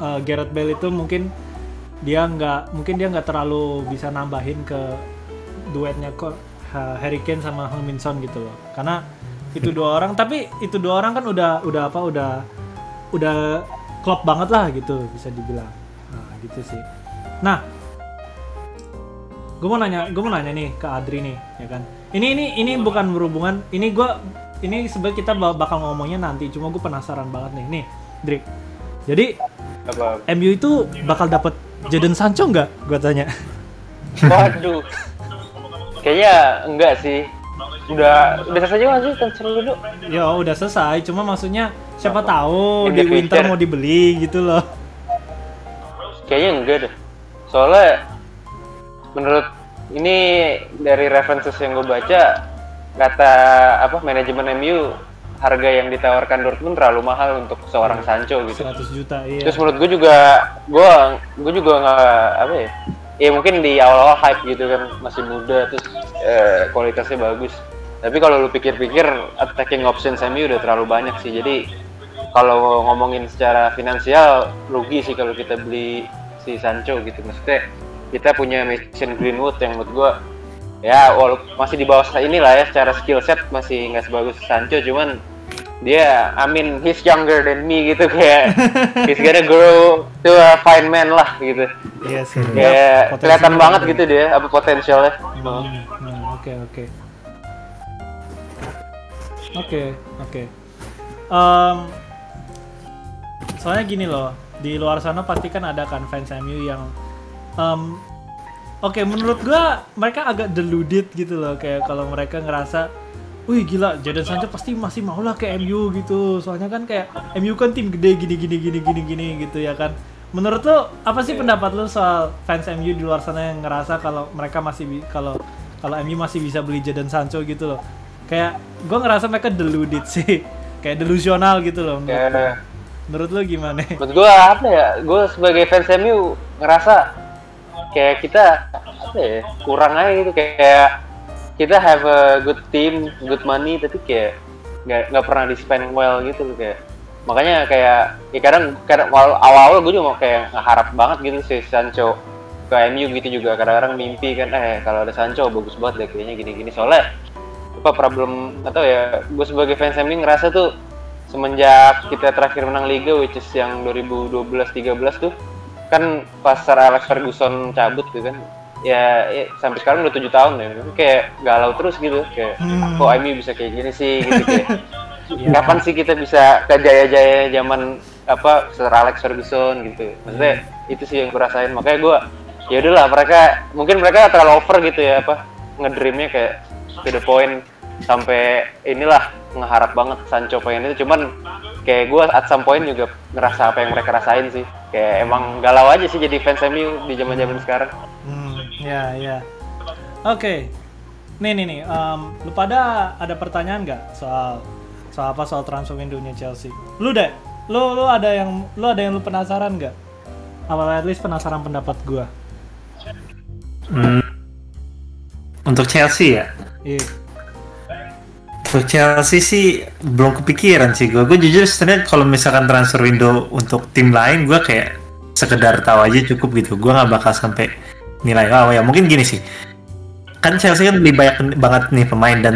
eh, Gareth Bale itu mungkin dia nggak, mungkin dia nggak terlalu bisa nambahin ke duetnya kok Ha- Harry Kane sama Son gitu loh. Karena itu dua orang, tapi itu dua orang kan udah udah apa udah udah klop banget lah gitu bisa dibilang. Nah, gitu sih. Nah, gue mau nanya, gue mau nanya nih ke Adri nih, ya kan? Ini ini ini bukan berhubungan, ini gue ini sebenarnya kita ba- bakal ngomongnya nanti, cuma gue penasaran banget nih, nih, Dri. Jadi Apa? MU itu bakal dapet Jadon Sancho nggak? Gue tanya. Waduh. *laughs* Kayaknya enggak sih. Udah udah selesai juga sih transfer dulu. Ya udah selesai, cuma maksudnya siapa tahu In di winter future. mau dibeli gitu loh. Kayaknya enggak deh. Soalnya menurut ini dari references yang gue baca kata apa manajemen MU harga yang ditawarkan Dortmund terlalu mahal untuk seorang Sancho gitu. 100 juta iya. Terus menurut gue juga gue gue juga nggak apa ya ya mungkin di awal-awal hype gitu kan masih muda terus eh, kualitasnya bagus. Tapi kalau lu pikir-pikir attacking options MU udah terlalu banyak sih. Jadi kalau ngomongin secara finansial rugi sih kalau kita beli si Sancho gitu. Maksudnya kita punya Mason Greenwood yang menurut gue ya walaupun masih di bawah ini lah ya secara skill set masih nggak sebagus Sancho. Cuman dia I mean he's younger than me gitu kayak he's gonna grow to a fine man lah gitu Iya sih. kayak potensinya kelihatan banget gitu dia apa potensialnya Hmm, hmm, Oke oke. Oke oke. Em, soalnya gini loh, di luar sana pasti kan ada kan fans MU yang em, Oke, menurut gua mereka agak deluded gitu loh kayak kalau mereka ngerasa wih gila Jadon Sancho pasti masih mau lah ke MU gitu. Soalnya kan kayak MU kan tim gede gini gini gini gini gini gitu ya kan. Menurut lo apa sih pendapat lo soal fans MU di luar sana yang ngerasa kalau mereka masih kalau kalau MU masih bisa beli Jadon Sancho gitu loh. Kayak gue ngerasa mereka deluded *laughs* sih. Kayak delusional gitu loh menurut, Ya, menurut lo gimana? Menurut gue apa ya? Gue sebagai fans MU ngerasa kayak kita apa ya kurang aja gitu. Kayak kita have a good team, good money tapi kayak nggak nggak pernah di spend well gitu kayak. Makanya kayak ya kadang kadang awal awal gue juga mau kayak ngeharap banget gitu si Sancho ke MU gitu juga. Kadang-kadang mimpi kan eh kalau ada Sancho bagus banget deh kayaknya gini-gini. Soalnya apa problem atau ya gue sebagai fans MU ngerasa tuh semenjak kita terakhir menang liga which is yang 2012-13 tuh kan pas Sir Alex Ferguson cabut gitu kan ya, ya sampai sekarang udah tujuh tahun ya. Kayak galau terus gitu. Kayak Hmm. kok MU bisa kayak gini sih gitu kayak. *laughs* Iya. kapan sih kita bisa ke jaya-jaya zaman apa Sir Alex Ferguson gitu. Maksudnya itu sih yang gue rasain. Makanya gue ya udahlah mereka mungkin mereka terlalu over gitu ya apa ngedreamnya kayak to the point. Sampai inilah ngeharap banget Sancho pengen itu. Cuman kayak gue at some point juga ngerasa apa yang mereka rasain sih. Kayak emang galau aja sih jadi fans MU di zaman zaman sekarang Ya, ya. Oke. Nih, nih, nih. em, lu pada ada pertanyaan nggak soal soal apa soal transfer window-nya Chelsea? Lu deh. Lu lu ada yang lu ada yang lu penasaran nggak? Apa at least penasaran pendapat gua? Hmm. Untuk Chelsea ya? Iya. Untuk Chelsea sih belum kepikiran sih gue. Gue jujur sebenarnya kalau misalkan transfer window untuk tim lain gue kayak sekedar tahu aja cukup gitu. Gue nggak bakal sampai nilai oh ya mungkin gini sih. Kan Chelsea kan lebih banyak banget nih pemain dan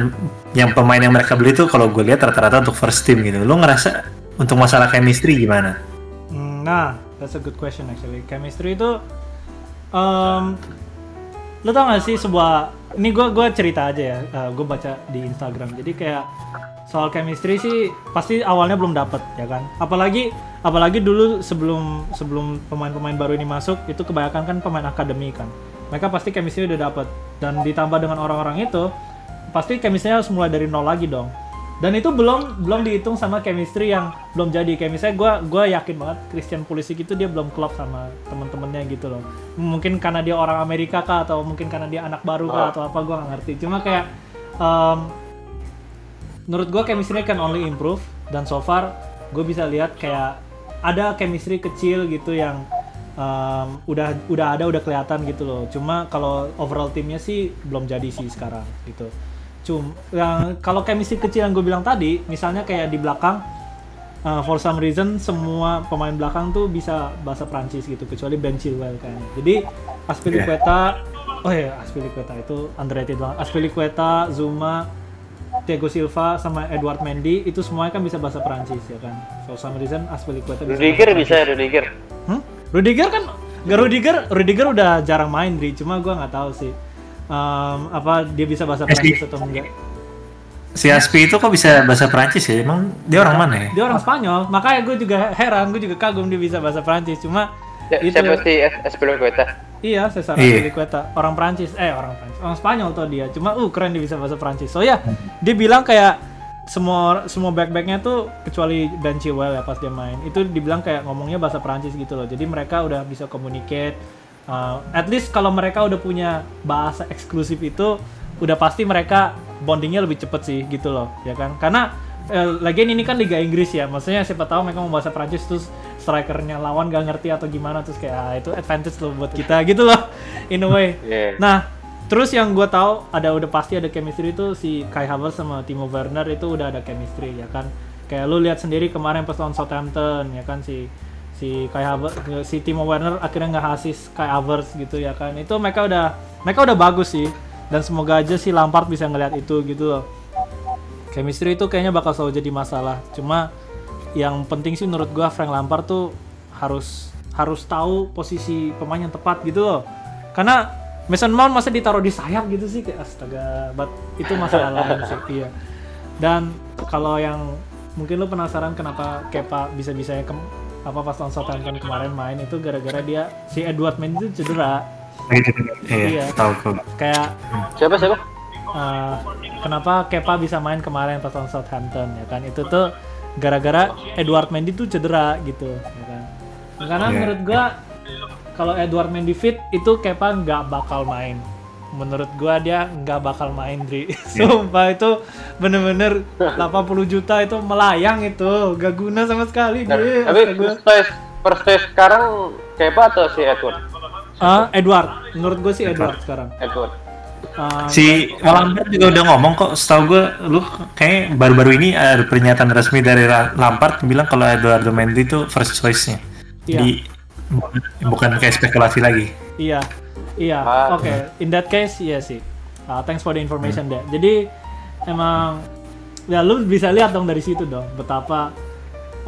yang pemain yang mereka beli tuh kalau gue lihat rata-rata untuk first team gitu. Lu ngerasa untuk masalah chemistry gimana? Hmm, Nah, that's a good question actually. Chemistry itu, um, lo tau gak sih sebuah, ini gue gua cerita aja ya, gue baca di Instagram. Jadi kayak soal chemistry sih pasti awalnya belum dapet ya kan. Apalagi apalagi dulu sebelum sebelum pemain-pemain baru ini masuk itu kebanyakan kan pemain akademi kan. Mereka pasti chemistry udah dapet. Dan ditambah dengan orang-orang itu pasti chemistry harus mulai dari nol lagi dong. Dan itu belum belum dihitung sama chemistry yang belum jadi. Kayak misalnya gue gue yakin banget Christian Pulisic itu dia belum klop sama temen-temennya gitu loh. Mungkin karena dia orang Amerika kah atau mungkin karena dia anak baru kah atau apa gue nggak ngerti. Cuma kayak em, menurut gue chemistry can only improve. Dan so far gue bisa lihat kayak ada chemistry kecil gitu yang em, udah udah ada udah kelihatan gitu loh. Cuma kalau overall timnya sih belum jadi sih sekarang gitu. Cum yang kalau chemistry kecil yang gue bilang tadi misalnya kayak di belakang uh, for some reason semua pemain belakang tuh bisa bahasa Prancis gitu kecuali Ben Chilwell kayaknya. Jadi Aspilicueta oh ya Aspilicueta itu underrated banget. Aspilicueta Zuma Thiago Silva sama Edward Mendy itu semuanya kan bisa bahasa Prancis ya kan? For some reason Aspilicueta bisa Rudiger bisa Rudiger? Hmm? Rudiger kan nggak Rudiger Rudiger udah jarang main Dri cuma gua nggak tahu sih Em, apa dia bisa bahasa Prancis atau enggak. Si Aspi itu kok bisa bahasa Prancis ya? Emang dia orang mana ya? dia orang Spanyol. Makanya gue juga heran gue juga kagum dia bisa bahasa Prancis cuma Ya, itu siapa sih Espelikueta iya Cesar Iya. Azpilicueta orang Prancis eh orang Prancis orang Spanyol tuh dia. Cuma uh keren dia bisa bahasa Prancis so ya dia bilang kayak semua semua back backnya tuh kecuali Ben Chilwell ya pas dia main. Itu dibilang kayak ngomongnya bahasa Prancis gitu loh. Jadi mereka udah bisa communicate Uh, at least kalau mereka udah punya bahasa eksklusif itu udah pasti mereka bondingnya lebih cepet sih gitu loh. Ya kan? Karena eh, lagian ini kan Liga Inggris ya. Maksudnya siapa tahu mereka mau bahasa Prancis terus strikernya lawan gak ngerti atau gimana terus kayak ah, itu advantage loh buat kita gitu loh *laughs* in a way Iya. Nah, terus yang gue tahu ada udah pasti ada chemistry itu si Kai Havertz sama Timo Werner itu udah ada chemistry ya kan. Kayak lu lihat sendiri kemarin pas lawan Southampton ya kan si si Kai Havertz si Timo Werner akhirnya nggak asis Kai Havertz gitu ya kan. Itu mereka udah mereka udah bagus sih dan semoga aja si Lampard bisa ngelihat itu gitu loh. Chemistry itu kayaknya bakal selalu jadi masalah. Cuma yang penting sih menurut gua Frank Lampard tuh harus harus tahu posisi pemain yang tepat gitu loh. Karena Mason Mount masa ditaruh di sayap gitu sih kayak astaga, but itu masalah lain *laughs* sih iya. Dan kalau yang mungkin lu penasaran kenapa Kepa bisa-bisanya kem, apa pas lawan Southampton kemarin main itu gara-gara dia si Edward Mendy itu cedera. Iya, Iya. tahu kok. Kayak siapa siapa uh, kenapa Kepa bisa main kemarin pas lawan Southampton ya kan itu tuh gara-gara Edward Mendy tuh cedera gitu ya kan? Karena Yeah. menurut gua kalau Edward Mendy fit itu Kepa nggak bakal main. Menurut gua dia nggak bakal main Dri. *laughs* Sumpah itu bener-bener 80 juta itu melayang itu. Gak guna sama sekali Nah, Dri. tapi first choice sekarang Kepa atau si Edward? Ah, Edward. Menurut gue sih Edward. sekarang. Edward. Ah, Si Lampard juga udah ngomong kok, setahu gue, lu kayak baru-baru ini ada pernyataan resmi dari La- Lampard bilang kalau Eduardo Mendy itu first choice-nya. Iya. Jadi bukan, bukan kayak spekulasi lagi. Iya, iya. Ah. Oke, in that case, iya sih. Ah, thanks for the information deh. Jadi emang ya lu bisa lihat dong dari situ dong betapa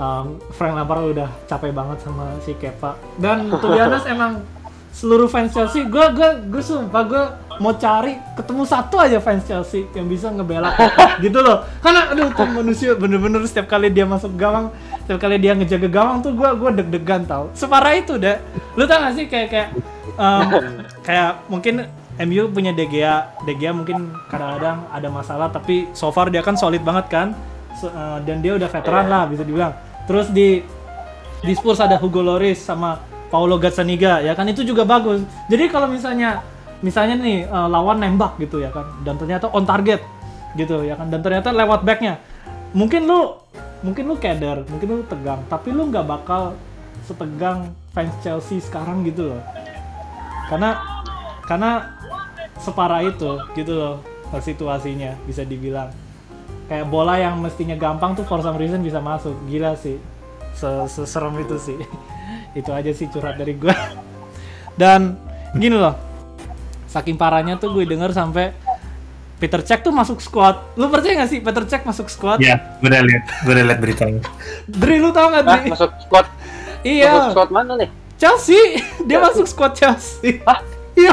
um, Frank Lampard udah capek banget sama si Kepa. Dan to be honest emang seluruh fans Chelsea, gue gue gue sumpah gue mau cari ketemu satu aja fans Chelsea yang bisa ngebela *laughs* gitu loh. Karena aduh tuh manusia bener-bener setiap kali dia masuk gawang, setiap kali dia ngejaga gawang tuh gue gue deg-degan tau. Separah itu deh. Lu tau gak sih kayak kayak um, kayak mungkin MU punya De Gea, De Gea mungkin kadang-kadang ada masalah tapi so far dia kan solid banget kan. So, uh, dan dia udah veteran lah bisa dibilang. Terus di di Spurs ada Hugo Lloris sama Paulo Gazzaniga ya kan itu juga bagus. Jadi kalau misalnya misalnya nih uh, lawan nembak gitu ya kan. Dan ternyata on target gitu ya kan. Dan ternyata lewat backnya. Mungkin lu mungkin lu keder mungkin lu tegang tapi lu nggak bakal setegang fans Chelsea sekarang gitu loh. Karena karena separah itu gitu loh situasinya bisa dibilang. Kayak bola yang mestinya gampang tuh for some reason bisa masuk. Gila sih. Se- seserem itu sih. *laughs* Itu aja sih curhat dari gue dan gini loh saking parahnya tuh gue denger sampai Peter Cech tuh masuk squad lu percaya gak sih Peter Cech masuk squad Ya, gue udah lihat, gue udah lihat beritanya. Dri lu tau gak Dri? masuk squad. Masuk iya squad mana nih? Chelsea *laughs* dia masuk squad Chelsea Hah? iya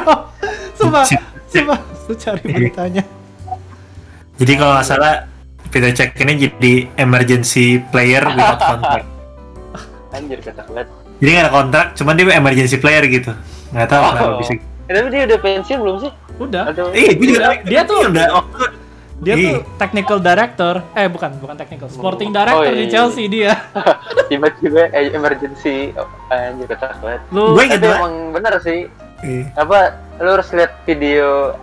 sumpah Cek. sumpah lu cari beritanya Jadi kalau nggak salah, Peter Cech ini jadi emergency player without *laughs* contract. Anjir kata. Jadi nggak ada kontrak, cuman dia emergency player gitu. Nggak tahu kenapa Oh. bisa. Eh, tapi dia udah pensiun belum sih? udah Aduh. Iya, gue juga. Dia tuh- udah waktu. dia Iya. tuh technical director eh bukan bukan technical sporting director Oh, di iya. Chelsea dia *laughs* Tiba-tiba eh, emergency. Oh, anjir kata lu Gue inget Tapi emang bener sih. Iya. Apa lu harus lihat video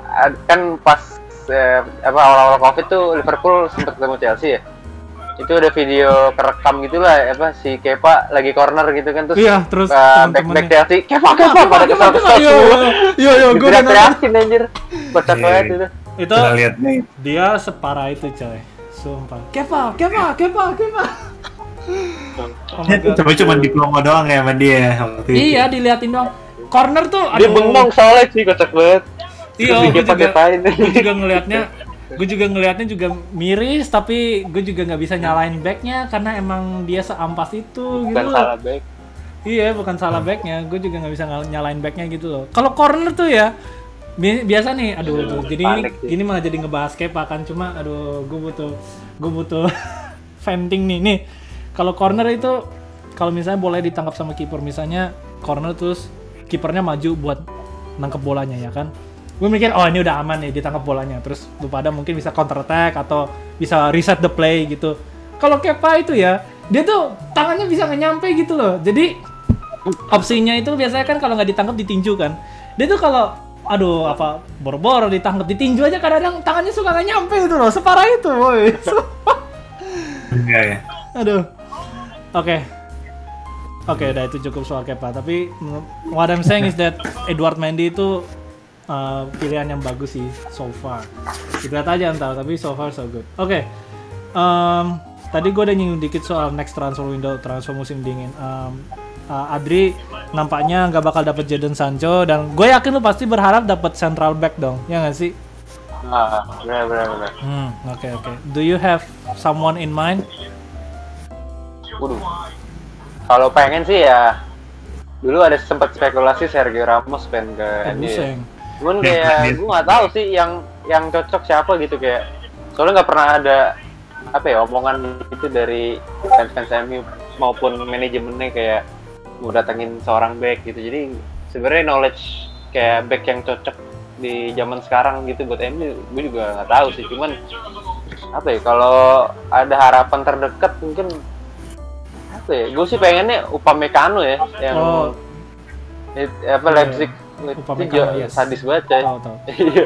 kan pas eh, apa awal-awal covid tuh Liverpool sempat ketemu Chelsea ya. Itu ada video kerekam gitulah apa si Kepa lagi corner gitu kan terus Iya, terus uh, back back Chelsea Kepa Kepa pada kesal kesal Iya, semua. iya, iya, gue udah. Teriak-teriakin anjir. Kocak Iya. banget itu. Itu lihat nih. dia separah itu coy. Sumpah. Kepa, Kepa, Kepa, Kepa. Oh. Coba cuma diploma doang ya sama dia waktu itu. Iya, diliatin dong. Corner tuh Dia bengong soalnya sih kocak banget. Iya, gue dia juga, juga ngelihatnya, gue juga ngelihatnya juga miris, tapi gue juga nggak bisa nyalain backnya karena emang dia seampas itu gitu Bukan loh. salah back. Iya, bukan salah backnya, gue juga nggak bisa nyalain backnya gitu loh. Kalau corner tuh ya bi- biasa nih, aduh, tuh, jadi ini, panik ini malah jadi ngebahas Kepa kan, cuma aduh, gue butuh, gue butuh *laughs* venting nih, nih. Kalau corner itu, kalau misalnya boleh ditangkap sama kiper, misalnya corner terus kipernya maju buat nangkep bolanya ya kan, gue mikir oh ini udah aman nih ditangkap bolanya, terus lu pada mungkin bisa counter attack atau bisa reset the play gitu. Kalau Kepa itu ya, dia tuh tangannya bisa nggak nyampe gitu loh, jadi opsinya itu biasanya kan kalau nggak ditangkap ditinju kan. Dia tuh kalau aduh apa boro-boro ditangkap ditinju aja kadang-kadang tangannya suka nggak nyampe gitu loh. Separah itu boy *laughs* ya. aduh. Oke. Oke udah itu cukup soal Kepa. Tapi what I'm saying is that Edward Mendy itu uh, pilihan yang bagus sih so far. Kita lihat aja ntar tapi so far so good. Oke em, tadi gue udah nyinggung dikit soal next transfer window transfer musim dingin. Em, uh, Adri nampaknya nggak bakal dapet Jadon Sancho dan gue yakin lu pasti berharap dapat central back dong ya nggak sih? Ah, benar benar benar. hmm oke oke. Do you have someone in mind? Waduh. Kalau pengen sih ya dulu ada sempat spekulasi Sergio Ramos pengen ke Eh, MU. Cuman Ya, kayak gue nggak tahu sih yang yang cocok siapa gitu kayak. Soalnya nggak pernah ada apa ya omongan itu dari fans-fans MU maupun manajemennya kayak mau datengin seorang back gitu. Jadi sebenarnya knowledge kayak back yang cocok di zaman sekarang gitu buat MU gue juga nggak tahu sih cuman apa ya kalau ada harapan terdekat mungkin apa ya gue sih pengennya Upamecano ya yang Oh. it- apa Iya, Leipzig itu Upamecano, juga yes. sadis banget coy Tahu tahu. *laughs* Iya.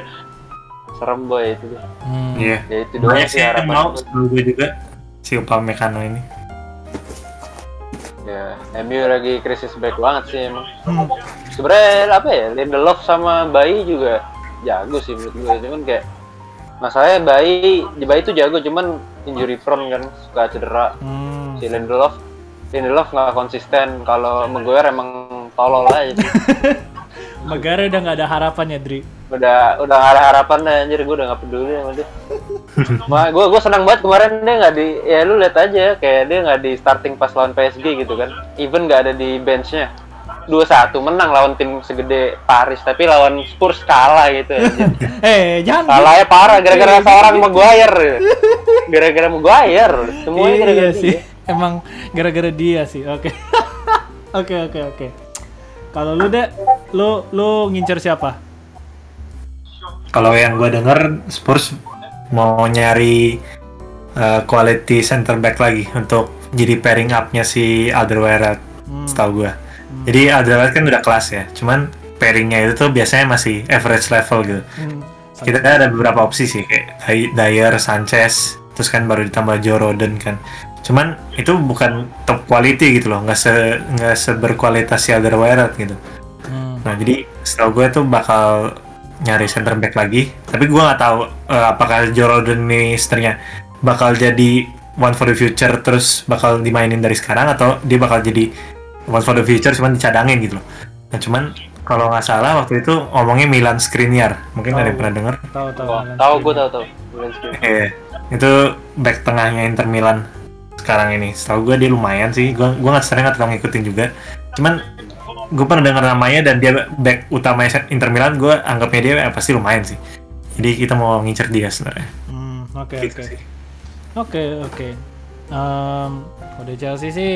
serem boy itu tuh. Hmm. Iya. ya itu doang Banyak sih harapan mau gue. sebelum gue juga si Upamecano ini. ya MU lagi krisis back banget sih emang Hmm. sebenarnya apa ya Lindelof sama Bayi juga jago sih menurut gue cuman kayak masalahnya Bayi Bayi itu jago cuman injury prone kan suka cedera Hmm. si Lindelof Lindelof nggak konsisten kalau Maguire emang tolol aja *laughs* Maguire udah nggak ada harapan ya, Dri. udah udah gak ada harapan anjir gue udah gak peduli sama dia *laughs* Ma, gue gue senang banget kemarin dia nggak di ya lu lihat aja kayak dia nggak di starting pas lawan PSG gitu kan even nggak ada di benchnya dua satu menang lawan tim segede Paris tapi lawan Spurs kalah gitu anjir. *laughs* Eh, jangan. kalahnya parah gara-gara *laughs* seorang. Maguire gara-gara Maguire semuanya Iya gara-gara sih. dia Emang gara-gara dia sih. Oke. Oke, oke, oke. Kalau lu deh, lu lu ngincer siapa? Kalau yang gue denger Spurs mau nyari uh, quality center back lagi untuk jadi pairing up-nya si Alderweireld Hmm. setahu gue. Jadi Alderweireld kan udah kelas ya, cuman pairingnya itu tuh biasanya masih average level gitu. Hmm. Kita ada beberapa opsi sih kayak Dyer, Sanchez, terus kan baru ditambah Joe Rodon kan. Cuman itu bukan top quality gitu loh, nggak se nggak seberkualitas si Alderweireld gitu. Hmm. Nah jadi setahu gue tuh bakal nyari center back lagi. Tapi gue nggak tahu eh, apakah ini sebenarnya bakal jadi one for the future terus bakal dimainin dari sekarang atau dia bakal jadi one for the future cuman dicadangin gitu loh. Nah cuman kalau nggak salah waktu itu ngomongnya Milan Skriniar. Mungkin ada yang pernah denger. Tahu tahu. Tahu gue tahu tahu Bulan segini. Eh, itu back tengahnya Inter Milan sekarang ini. Setahu gue dia lumayan sih. Gue gue nggak sering nggak terlalu ngikutin juga. Cuman gue pernah dengar namanya dan dia back utama Inter Milan. Gue anggapnya dia eh, pasti lumayan sih. Jadi kita mau ngincer dia sebenarnya. Hmm, oke Gitu oke. sih. Oke oke. Em, udah Chelsea sih,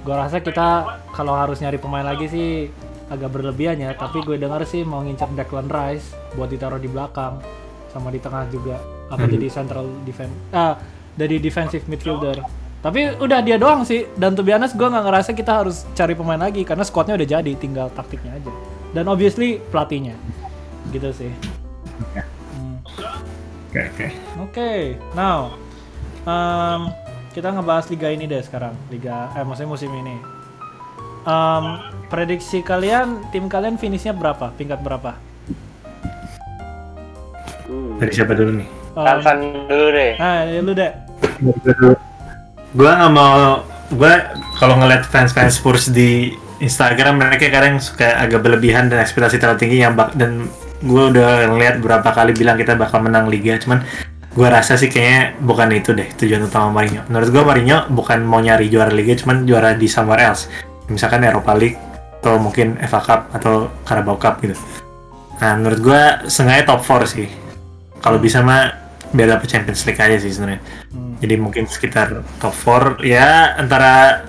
gua rasa kita kalau harus nyari pemain lagi sih agak berlebihan ya. Tapi gue dengar sih mau ngincer Declan Rice buat ditaruh di belakang sama di tengah juga. Apa Hmm. jadi central defense? Ah, dari defensive midfielder. Tapi udah dia doang sih. Dan to be honest, gue nggak ngerasa kita harus cari pemain lagi karena squadnya udah jadi, tinggal taktiknya aja. Dan obviously pelatihnya, gitu sih. Hmm. Oke oke. Oke, now um, kita ngebahas liga ini deh sekarang, liga eh maksudnya musim ini. Um, prediksi kalian, tim kalian finishnya berapa? Tingkat berapa? Hmm. Dari siapa dulu nih? Um, Tansan dulu deh nah, ya lu deh. Gue nggak mau. Gue kalau ngeliat fans-fans Spurs di Instagram mereka kadang suka agak berlebihan dan ekspektasi terlalu tinggi yang bak dan gue udah ngeliat beberapa kali bilang kita bakal menang liga cuman gue rasa sih kayaknya bukan itu deh tujuan utama Mourinho. Menurut gue Mourinho bukan mau nyari juara liga cuman juara di somewhere else. Misalkan Europa League atau mungkin FA Cup atau Carabao Cup gitu. Nah menurut gue sengaja top 4 sih. Kalau bisa mah biar dapet Champions League aja sih sebenarnya. Hmm. jadi mungkin sekitar top 4 ya antara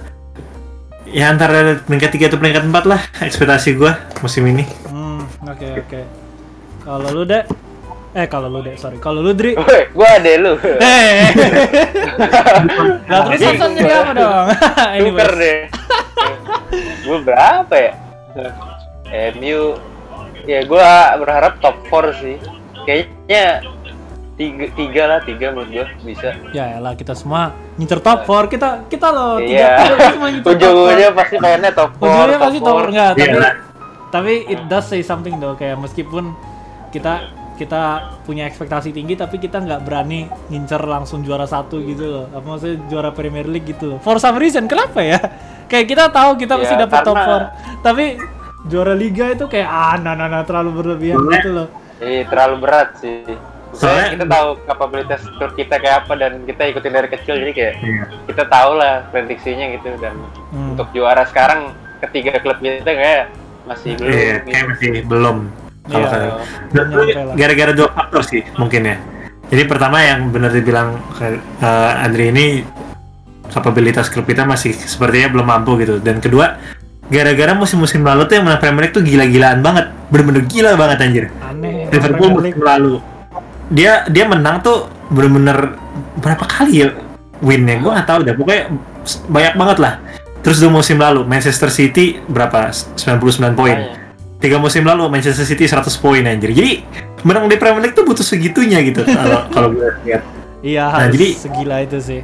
ya antara peringkat 3 atau peringkat 4 lah ekspektasi gue musim ini. Hmm, oke oke. Kalau lu deh, eh kalau lu deh, sorry. Kalau lu Dri, Woi, gue ada lu. Eh, *laughs* lah terus Samson jadi apa dong? *laughs* *laughs* Super Anyways, deh. Gue berapa ya? MU ya gue berharap top 4 sih. Kayaknya tiga, tiga lah tiga menurut gue bisa. Ya lah kita semua ngincer top 4 kita kita loh iya. tiga kita semua ngincer top 4. pasti pengennya top 4 ujungnya pasti top 4 enggak tapi lah. tapi it does say something though kayak meskipun kita kita punya ekspektasi tinggi tapi kita nggak berani ngincer langsung juara satu gitu loh. Apa maksudnya juara Premier League gitu loh. For some reason kenapa ya? *laughs* Kayak kita tahu kita pasti Ya, dapat top karena- 4 tapi juara liga itu kayak ah nah nah, nah, terlalu berlebihan gitu loh. Iya terlalu berat sih. Soalnya kita tahu kapabilitas klub kita kayak apa dan kita ikutin dari kecil jadi kayak Iya. kita tahu lah prediksinya gitu dan Hmm. untuk juara sekarang ketiga klub kita kayak masih belum. Iya, gitu. kayak masih belum. Kalau Iya. Belum nyampe lah. gara-gara dua faktor sih mungkin ya. Jadi pertama yang benar dibilang eh, Andri ini kapabilitas klub kita masih sepertinya belum mampu gitu. Dan kedua, gara-gara musim-musim lalu tuh yang menang Premier League tuh gila-gilaan banget, bener-bener gila banget anjir. aneh Liverpool Premier musim lalu dia dia menang tuh bener-bener berapa kali ya winnya? Gue nggak tahu deh. Pokoknya banyak banget lah. Terus dua musim lalu Manchester City berapa? 99 poin. Makanya. tiga musim lalu Manchester City 100 poin anjir. Jadi menang di Premier League tuh butuh segitunya gitu kalau *laughs* kalau gue lihat. Iya, Nah, harus jadi- segila itu sih.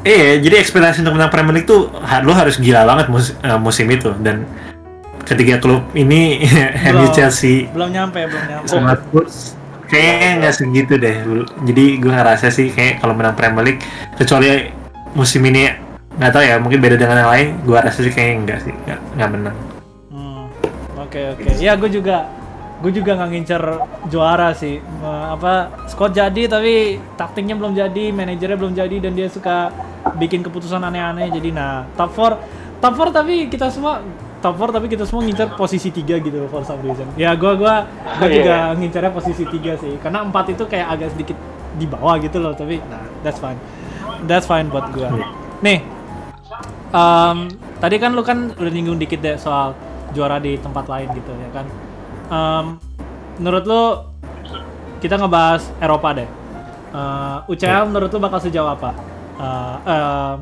Iya, jadi ekspektasi untuk menang Premier League tuh lu harus gila banget mus- eh, musim itu. Dan ketiga klub ini *laughs* MU. Chelsea Belum nyampe, belum nyampe. sama Spurs kayaknya nggak segitu deh. Jadi gue ngerasa sih kayak kalau menang Premier League kecuali musim ini nggak tahu ya mungkin beda dengan yang lain. Gue rasa sih kayaknya enggak sih nggak menang. Hmm, Oke oke. Ya gue juga gue juga nggak ngincer juara sih. Apa squad jadi tapi taktiknya belum jadi, manajernya belum jadi dan dia suka bikin keputusan aneh-aneh. Jadi nah top 4 top 4 tapi kita semua top 4 tapi kita semua ngincer posisi 3 gitu for some reason. Ya gua gua gua Iya. juga ngincernya posisi 3 sih. Karena 4 itu kayak agak sedikit di bawah gitu loh, tapi nah that's fine. That's fine buat gua. Nih, Em, tadi kan lu kan udah nyinggung dikit deh soal juara di tempat lain gitu ya kan. Em, menurut lu kita ngebahas Eropa deh. Eh, UCL menurut lu bakal sejauh apa? Eh, em,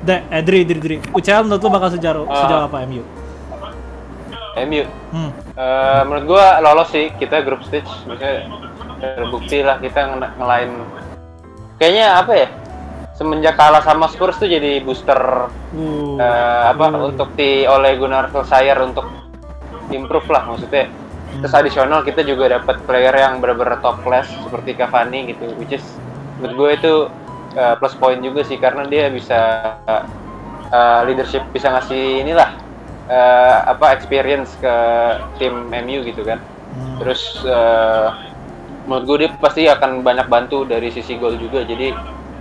deh, eh, Dri, Dri, Dri. UCL menurut lu bakal sejauh, Ah. sejauh apa MU? MU. Hmm. Eh, menurut gua lolos sih kita grup stage. Maksudnya terbukti lah kita ngena- ngelain. Kayaknya apa ya semenjak kalah sama Spurs tuh jadi booster. Uh, eh, apa uh, untuk di oleh Gunnar Solskjaer untuk improve lah maksudnya. Terus adisional kita juga dapat player yang benar-benar top class seperti Cavani gitu which is menurut gue itu eh, plus point juga sih karena dia bisa eh, leadership bisa ngasih inilah eh, apa experience ke tim MU gitu kan hmm. terus eh, menurut gue dia pasti akan banyak bantu dari sisi gol juga jadi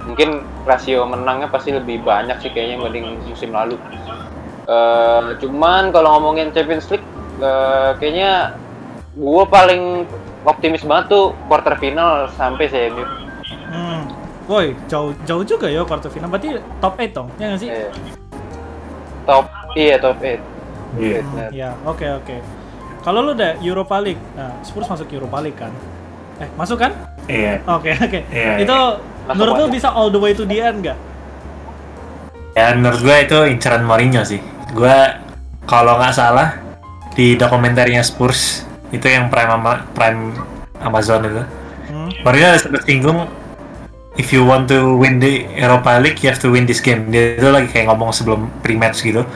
mungkin rasio menangnya pasti lebih banyak sih kayaknya dibanding musim lalu Eh, cuman kalau ngomongin Champions League eh, kayaknya gue paling optimis banget tuh quarter final sampai sih MU Hmm. Woi, jauh jauh juga ya quarter final. Berarti top 8 dong, ya nggak sih? Eh, top iya top 8 Iya. Ya, oke oke. Kalau lu udah Europa League, nah, Spurs masuk Europa League kan? Eh, masuk kan? Iya. Oke oke. Iya, Itu Masuk, menurut lu bisa all the way to the end nggak? Ya menurut gue itu inceran Mourinho sih. Gue kalau nggak salah di dokumenternya Spurs itu yang prime ama- prime Amazon itu. Hmm? Mourinho ada sempat singgung if you want to win the Europa League you have to win this game. Dia itu lagi kayak ngomong sebelum pre-match gitu.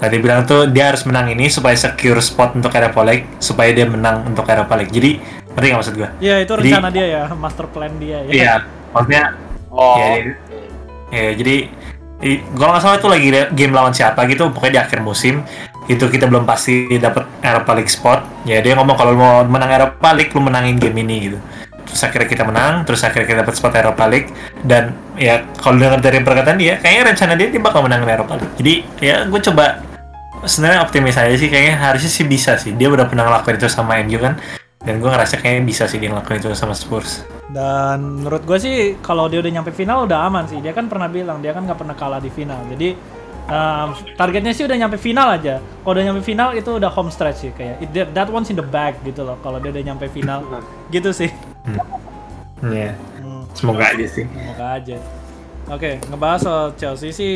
Dia bilang tuh dia harus menang ini supaya secure spot untuk Europa League, supaya dia menang untuk Europa League. Jadi, ngerti nggak maksud gue? Iya itu Jadi- rencana dia ya, master plan dia ya. Iya, maksudnya oh Iya, iya. Ya, jadi kalau nggak salah itu lagi game lawan siapa gitu, pokoknya di akhir musim itu kita belum pasti dapat Europa League spot. Ya dia ngomong kalau mau menang Europa League, lu menangin game ini gitu. Terus akhirnya kita menang, terus akhirnya kita dapat spot Europa League dan ya kalau dengar dari perkataan dia, kayaknya rencana dia dia bakal menang Europa League. Jadi ya gue coba sebenarnya optimis aja sih, kayaknya harusnya sih bisa sih. Dia udah pernah ngelakuin itu sama MU kan, dan gue ngerasa kayaknya bisa sih dia ngelakuin itu sama Spurs. Dan menurut gue sih kalau dia udah nyampe final udah aman sih. Dia kan pernah bilang dia kan nggak pernah kalah di final. Jadi um, targetnya sih udah nyampe final aja. Kalau udah nyampe final itu udah home stretch sih kayak it, that, that one's in the bag gitu loh. Kalau dia udah nyampe final *laughs* gitu sih. Iya, Hmm. semoga aja sih. Semoga aja. Oke, ngebahas soal Chelsea sih,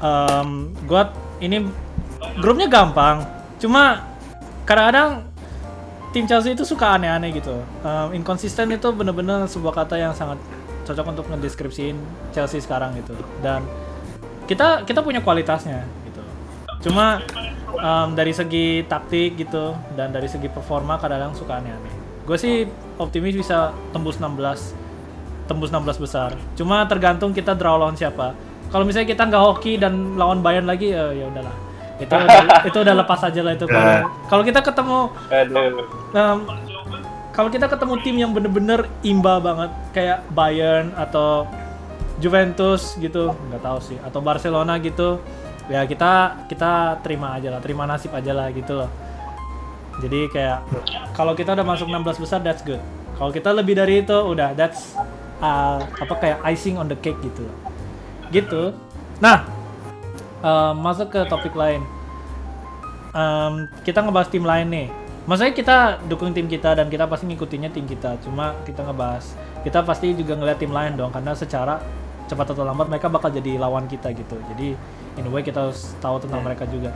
um, gua ini grupnya gampang. Cuma kadang-kadang tim Chelsea itu suka aneh-aneh gitu. Um, inconsistent itu bener-bener sebuah kata yang sangat cocok untuk ngedeskripsiin Chelsea sekarang gitu. Dan kita kita punya kualitasnya gitu. Cuma um, dari segi taktik gitu dan dari segi performa kadang-kadang suka aneh-aneh. Gue sih optimis bisa tembus 16 tembus 16 besar. Cuma tergantung kita draw lawan siapa. Kalau misalnya kita nggak hoki dan lawan Bayern lagi, ya ya udahlah. Itu udah, itu udah lepas aja lah itu. Kalau kalau kita ketemu aduh em, kalau kita ketemu tim yang bener-bener imba banget kayak Bayern atau Juventus gitu, nggak tahu sih, atau Barcelona gitu, ya kita kita terima aja lah, terima nasib aja lah gitu loh. Jadi kayak kalau kita udah masuk 16 besar that's good. Kalau kita lebih dari itu udah that's uh, apa kayak icing on the cake gitu. loh. Gitu. Nah, em, masuk ke topik lain. Em, kita ngebahas tim lain nih. Maksudnya kita dukung tim kita dan kita pasti ngikutinnya tim kita. Cuma kita ngebahas, kita pasti juga ngeliat tim lain dong karena secara cepat atau lambat mereka bakal jadi lawan kita gitu. Jadi in a way kita harus tahu tentang mereka juga.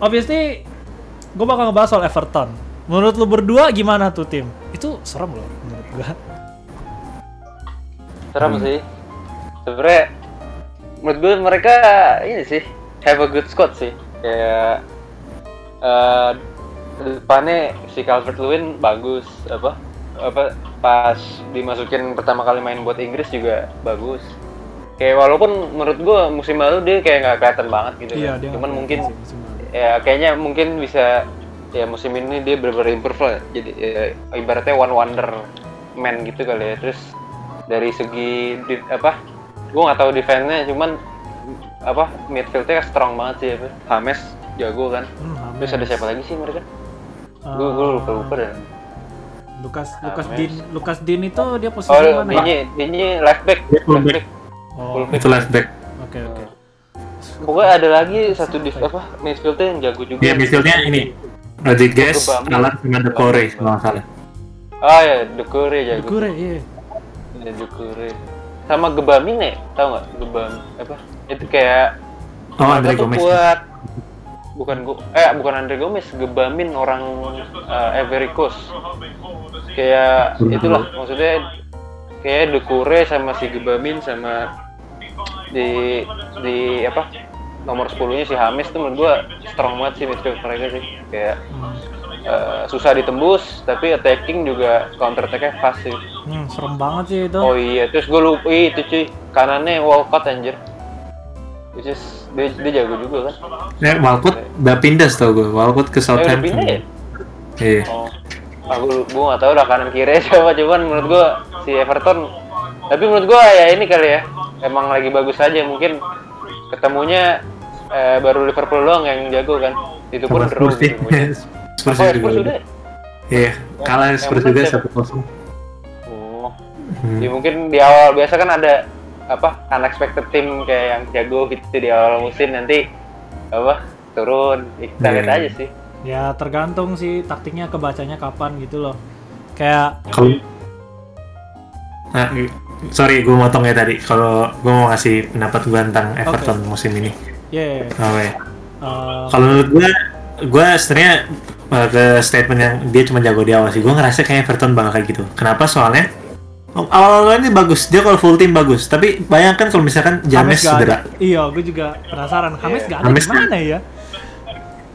Obviously, gue bakal ngebahas soal Everton. Menurut lu berdua gimana tuh tim? Itu serem loh menurut gue. serem sih sebenarnya menurut gue mereka ini sih have a good squad sih. Kayak eh depannya si Calvert Lewin bagus apa apa pas dimasukin pertama kali main buat Inggris juga bagus. Kayak walaupun menurut gue musim lalu dia kayak nggak kelihatan banget gitu Iya, kan. cuman mungkin musim ya kayaknya mungkin bisa ya musim ini dia benar-benar improve lah. Jadi ya, ibaratnya one wonder man gitu kali ya. Terus dari segi di- apa gue nggak tahu defense-nya cuman apa midfieldnya strong banget sih apa Hames jago kan Hmm, terus ada siapa lagi sih mereka Eh, gue gue lupa lupa dah Lukas Lukas. Din Lukas Din itu dia posisi oh mana ya? ini ini left back left back. back Oh, Itu left back. oke oke. pokoknya ada lagi satu di apa midfieldnya yang jago juga Dia midfieldnya ini Rodriguez. Alan sama Decore kalau nggak salah. oh ya Dekure jago Gure, iya. Ya, Dekure sama Gebamin ya tau nggak? Gebam apa? Itu kayak Oh Andre Gomez. buat bukan gua eh bukan Andre Gomez Gebamin orang uh, Ivory Coast. Kayak itulah maksudnya kayak Dekure sama si Gebamin sama di di apa? Nomor 10 nya si Hamis tuh menurut gua strong banget sih midfield mereka sih. Kayak Hmm. Uh, susah ditembus tapi attacking juga counter attack-nya fast sih Hmm, serem banget sih itu. oh iya terus gue lupa ih, itu cuy kanannya Walcott anjir which is dia, dia jago juga kan Eh, Walcott udah pindah tau gue. Walcott ke Eh, udah Southampton. pindah ya? Iya. Oh, aku gue nggak tahu lah kanan kiri *laughs* siapa cuman menurut gue si Everton tapi menurut gue ya ini kali ya emang lagi bagus aja mungkin ketemunya eh, baru Liverpool doang yang jago kan itu pun gitu ketemunya. *laughs* Spurs Oh, juga. Spurs udah ya? Iya, kalah Yang Spurs juga satu kosong. Oh, Hmm. ya mungkin di awal biasa kan ada apa unexpected team kayak yang jago gitu di awal musim nanti apa turun kita Iya. lihat aja sih Ya tergantung sih taktiknya kebacanya kapan gitu loh. Kayak Kalau Nah, sorry gue motong ya tadi. Kalau gue mau ngasih pendapat gue tentang Everton musim ini. ya Oke. eh, Kalau menurut gue, gue sebenarnya uh, ke statement yang dia cuma jago di awal sih. Gue ngerasa kayak Everton bakal kayak gitu. Kenapa? Soalnya oh, awal-awal ini bagus. Dia kalau full tim bagus. Tapi bayangkan kalau misalkan James cedera. Iya, gue juga penasaran. Hames gak ada Hames gimana ya?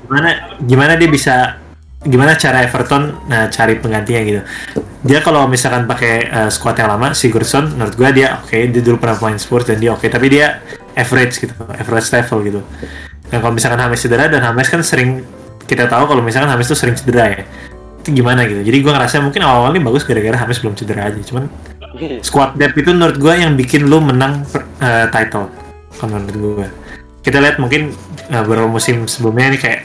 Gimana gimana dia bisa gimana cara Everton nah, cari penggantinya gitu. Dia kalau misalkan pakai uh, squad yang lama, Sigurdsson menurut gue dia oke, dia dulu pernah main Spurs dan dia oke, tapi dia average gitu, average level gitu. Dan kalau misalkan Hames cedera dan Hames kan sering kita tahu kalau misalkan Hames tuh sering cedera ya. Itu gimana gitu. Jadi gue ngerasa mungkin awal-awal ini bagus gara-gara Hames belum cedera aja. Cuman squad depth itu menurut gue yang bikin lu menang uh, title kalau menurut gue kita lihat mungkin uh, beberapa musim sebelumnya nih kayak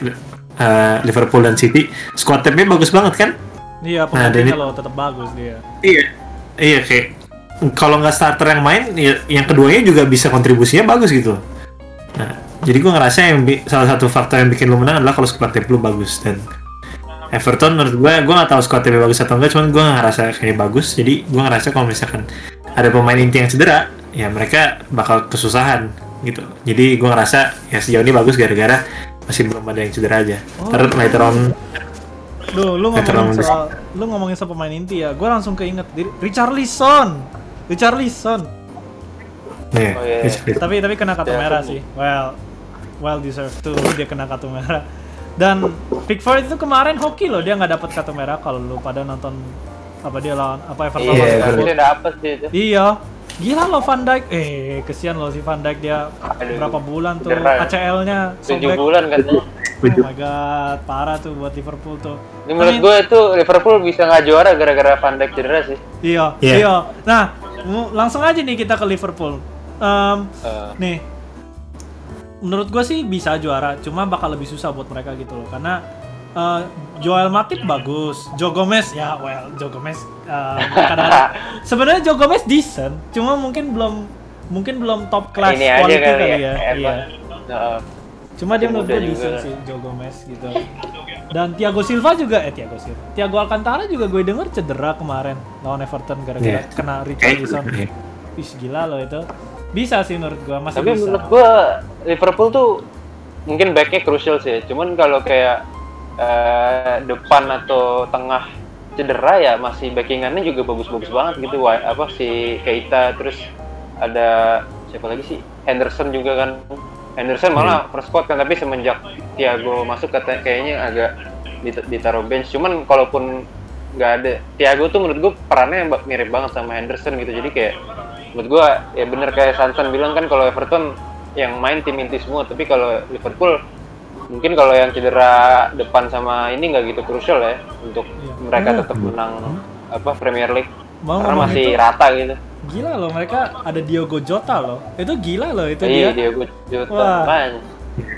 uh, Liverpool dan City squad depthnya bagus banget kan Iya, Nah, dan ini- loh tetap bagus dia. iya iya kayak kalau nggak starter yang main ya, yang keduanya juga bisa kontribusinya bagus gitu nah jadi gue ngerasa yang bi- salah satu faktor yang bikin lu menang adalah kalau squad depth lu bagus dan Everton menurut gue gue nggak tahu squad depth bagus atau enggak cuman gue ngerasa kayak bagus jadi gue ngerasa kalau misalkan ada pemain inti yang cedera ya mereka bakal kesusahan gitu jadi gue ngerasa ya sejauh ini bagus gara-gara masih belum ada yang cedera aja Oh. Ntar later on Duh, lu ngomongin on soal lu ngomongin soal pemain inti ya. Gue langsung keinget diri Richarlison. Richarlison. nih Oh, iya, iya. Tapi tapi kena kartu Ya, merah sih. Well, well deserved tuh *laughs* dia kena kartu merah. Dan Pickford itu kemarin hoki loh dia nggak dapat kartu merah kalau lu pada nonton apa dia lawan apa Everton iya lawan harusnya dapet sih itu Iya. Gila loh Van Dijk. Eh, kesian loh si Van Dijk dia Aduh, berapa bulan tuh ya. ACL-nya tujuh sobek. bulan katanya Oh my god, parah tuh buat Liverpool tuh. ini menurut gue itu Liverpool bisa nggak juara gara-gara Van Dijk cedera sih Iya, Iya. iya. Nah, langsung aja nih kita ke Liverpool. Em, Eh, nih, menurut gue sih bisa juara, cuma bakal lebih susah buat mereka gitu loh, karena eh, Joel Matip bagus, Joe Gomez ya, well, Joe Gomez eh, kadang- *laughs* sebenarnya Joe Gomez decent, cuma mungkin belum mungkin belum top class ini aja quality kali kali ya, ya. Iya. Heeh. Cuma dia menurut gue decent sih Joe Gomez gitu. Dan Thiago Silva juga eh Thiago Silva. Thiago Alcantara juga gue denger cedera kemarin lawan Everton gara-gara Iya. kena Richarlison. iya. Ih gila loh itu. Bisa sih menurut gue masih Tapi bisa. menurut gua Liverpool tuh mungkin backnya crucial sih. Cuman kalau kayak eh, depan atau tengah cedera ya masih backingannya juga bagus-bagus banget gitu. Wah, apa si Keita terus ada siapa lagi sih Henderson juga kan. Henderson malah per squad kan tapi semenjak Thiago masuk kata kayaknya agak dit- ditaruh bench. Cuman kalaupun nggak ada Thiago tuh menurut gue perannya ba- mirip banget sama Henderson gitu. Jadi kayak menurut gua ya bener kayak Sansan bilang kan kalau Everton yang main tim inti semua tapi kalau Liverpool mungkin kalau yang cedera depan sama ini nggak gitu krusial ya untuk Iya. mereka Hmm. tetap menang apa Premier League Mau karena masih itu, rata gitu gila loh mereka ada Diogo Jota loh. Itu gila loh itu iya dia. Diego Jota Wah.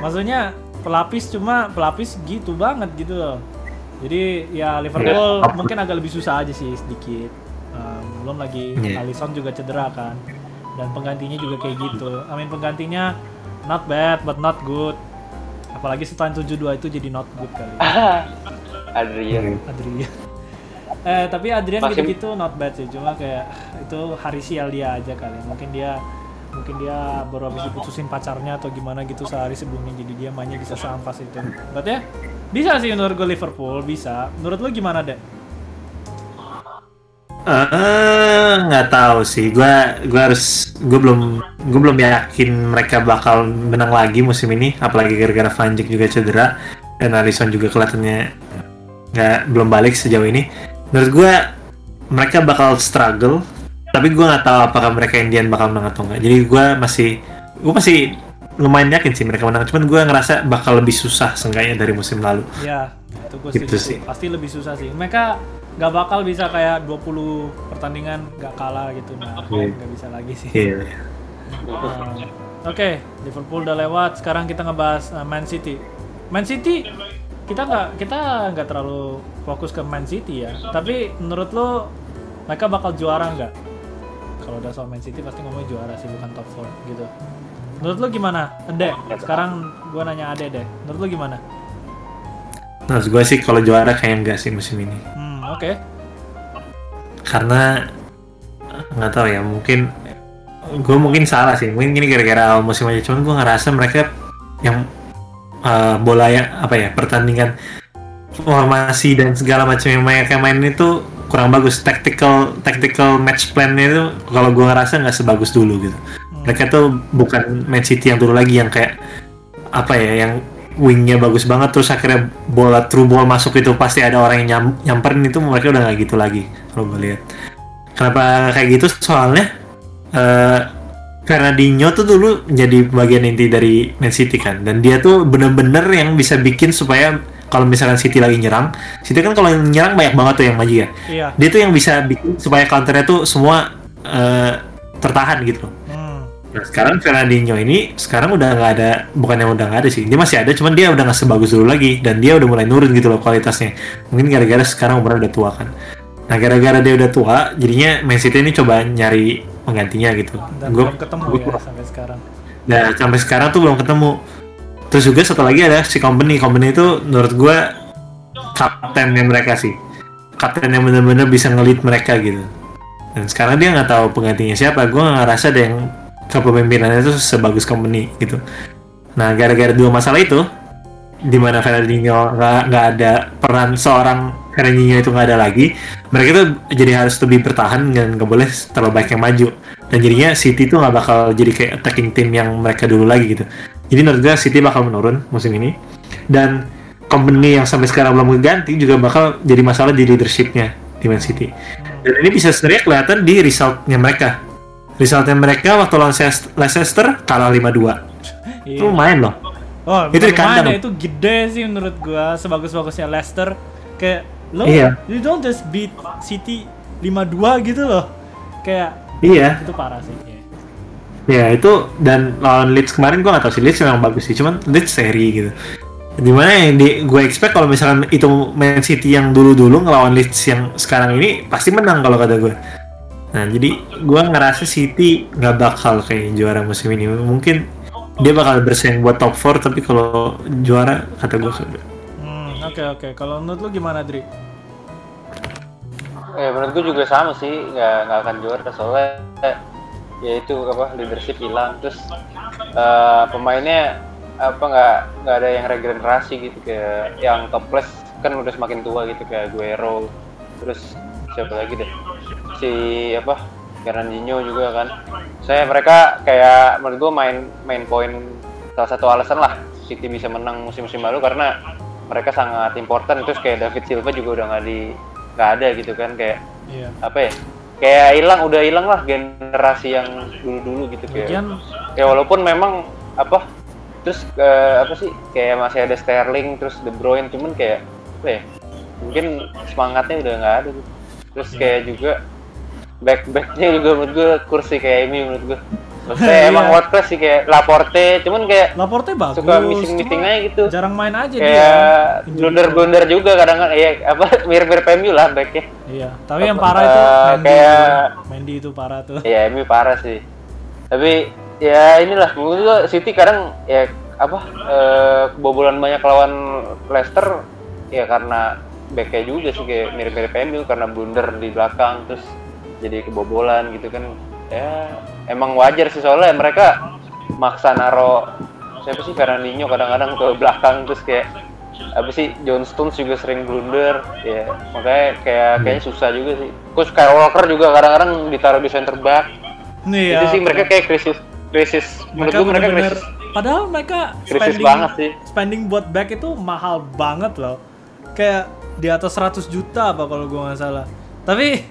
Maksudnya pelapis cuma pelapis gitu banget gitu loh. Jadi ya Liverpool Iya. mungkin agak lebih susah aja sih sedikit. Um, belum lagi Iya. Alisson juga cedera kan. Dan penggantinya juga kayak gitu. I mean penggantinya not bad but not good. Apalagi setelah 72 itu jadi not good kali. *laughs* Adrian Adrian. Eh tapi Adrian Masih- gitu-gitu not bad sih. Cuma kayak itu hari sial dia aja kali. Mungkin dia mungkin dia baru habis diputusin pacarnya atau gimana gitu sehari sebelumnya jadi dia mainnya bisa seampas itu. But ya bisa sih menurut gue Liverpool bisa. Menurut lo gimana deh? Eh, nggak tahu sih. Gua gua harus gua belum gua belum yakin mereka bakal menang lagi musim ini, apalagi gara-gara Van Dijk juga cedera dan Alisson juga kelihatannya nggak belum balik sejauh ini. Menurut gua mereka bakal struggle, tapi gua nggak tahu apakah mereka Indian bakal menang atau enggak. Jadi gua masih gua masih lumayan yakin sih mereka menang, cuman gua ngerasa bakal lebih susah seenggaknya dari musim lalu. Ya itu gue Gitu sih. Pasti lebih susah sih. Mereka nggak bakal bisa kayak 20 pertandingan nggak kalah gitu. Nah Iya. nggak bisa lagi sih. Iya. Um, Oke, Liverpool udah lewat. Sekarang kita ngebahas uh, Man City. Man City kita nggak kita nggak terlalu fokus ke Man City ya. Tapi menurut lo mereka bakal juara nggak? Kalau udah soal Man City pasti ngomongnya juara sih bukan top 4 gitu. Menurut lo gimana? Ade, sekarang gua nanya Ade deh. Menurut lo gimana? Menurut gua sih kalau juara kayak enggak sih musim ini. Hmm, oke. karena nggak tahu ya mungkin gue mungkin salah sih. Mungkin ini gara-gara awal musim aja. Cuman gue ngerasa mereka yang uh, bola ya apa ya pertandingan formasi dan segala macam yang mereka main itu kurang bagus. Tactical tactical match plan-nya itu kalau gue ngerasa nggak sebagus dulu gitu. Mereka tuh bukan Man City yang dulu lagi yang kayak apa ya yang wingnya bagus banget terus akhirnya bola true ball masuk itu pasti ada orang yang nyam, nyamperin itu mereka udah nggak gitu lagi kalau gue lihat kenapa kayak gitu soalnya eh Fernandinho tuh dulu jadi bagian inti dari Man City kan dan dia tuh bener-bener yang bisa bikin supaya kalau misalkan City lagi nyerang City kan kalau nyerang banyak banget tuh yang maju ya Iya. dia tuh yang bisa bikin supaya counternya tuh semua eh, tertahan gitu loh. Nah sekarang Fernandinho ini sekarang udah nggak ada, bukan yang udah nggak ada sih, dia masih ada, cuman dia udah nggak sebagus dulu lagi dan dia udah mulai nurun gitu loh kualitasnya. Mungkin gara-gara sekarang umurnya udah tua kan. Nah gara-gara dia udah tua, jadinya Man City ini coba nyari penggantinya gitu. Dan Gua- belum ketemu gua- ya sampai sekarang. Nah sampai sekarang tuh belum ketemu. Terus juga satu lagi ada si company, company itu menurut gua kaptennya mereka sih, kapten yang bener-bener bisa ngelit mereka gitu. Dan sekarang dia nggak tahu penggantinya siapa. Gua nggak ngerasa ada yang kepemimpinannya itu sebagus company gitu. Nah gara-gara dua masalah itu, di mana Fernandinho nggak nggak ada peran seorang Fernandinho itu nggak ada lagi, mereka tuh jadi harus lebih bertahan dan nggak boleh terlalu banyak yang maju. Dan jadinya City tuh nggak bakal jadi kayak attacking team yang mereka dulu lagi gitu. Jadi menurut gue City bakal menurun musim ini. Dan company yang sampai sekarang belum diganti juga bakal jadi masalah di leadershipnya di Man City. Dan ini bisa sebenarnya kelihatan di resultnya mereka. Resultnya mereka waktu lawan Leicester- kalah 5-2. Iya. Itu lumayan loh. Oh, Itu di kandang. itu gede sih menurut gua sebagus-bagusnya Leicester. Kayak lo Iya. you don't just beat City 5-2 gitu loh. Kayak Iya, itu parah sih. Ya itu dan lawan Leeds kemarin gua nggak tahu sih Leeds memang bagus sih, cuman Leeds seri gitu. Di mana yang di gue expect kalau misalkan itu Man City yang dulu-dulu ngelawan Leeds yang sekarang ini pasti menang kalau kata gue. Nah jadi gua ngerasa City nggak bakal kayak juara musim ini. Mungkin dia bakal bersaing buat top 4 tapi kalau juara kata gue kagak. Hmm, oke oke. Kalau menurut lu gimana, Dri? Eh, menurut gue juga sama sih, nggak nggak akan juara soalnya ya itu apa leadership hilang, terus eh, pemainnya apa nggak nggak ada yang regenerasi gitu kayak yang toples kan udah semakin tua gitu kayak Guero, terus siapa lagi deh si apa Fernandinho juga kan. Saya mereka kayak menurut gue main main poin salah satu alasan lah City bisa menang musim-musim lalu karena mereka sangat important terus kayak David Silva juga udah nggak di nggak ada gitu kan kayak Iya. apa ya kayak hilang udah hilang lah generasi yang dulu-dulu gitu kayak Lagian ya walaupun memang apa terus eh, apa sih kayak masih ada Sterling terus De Bruyne cuman kayak apa ya mungkin semangatnya udah nggak ada gitu. terus kayak juga back backnya juga menurut gue kursi kayak ini menurut gue maksudnya Iya. emang world class sih kayak Laporte cuman kayak Laporte bagus. suka missing missing cuma aja gitu Jarang main aja dia. kayak Injury blunder blunder juga kadang-kadang ya apa *laughs* mirip-mirip MU lah backnya Iya, tapi yang parah itu Eh, Mendy. kayak- Mendy itu parah tuh. ya MU parah sih tapi ya inilah menurut gua City kadang ya apa eh, kebobolan banyak lawan Leicester ya karena backnya juga sih kayak mirip-mirip MU karena blunder di belakang terus jadi kebobolan gitu kan. Ya emang wajar sih soalnya mereka maksa naro siapa sih Fernandinho kadang-kadang ke belakang terus kayak apa sih John Stones juga sering blunder ya. Makanya kayak kayaknya susah juga sih. Terus Kyle Walker juga kadang-kadang ditaruh di center back. Nih itu ya. sih mereka kayak krisis krisis. Menurut mereka gua mereka bener-bener krisis. padahal mereka krisis spending banget sih. spending buat back itu mahal banget loh. Kayak di atas 100 juta apa kalau gua nggak salah. Tapi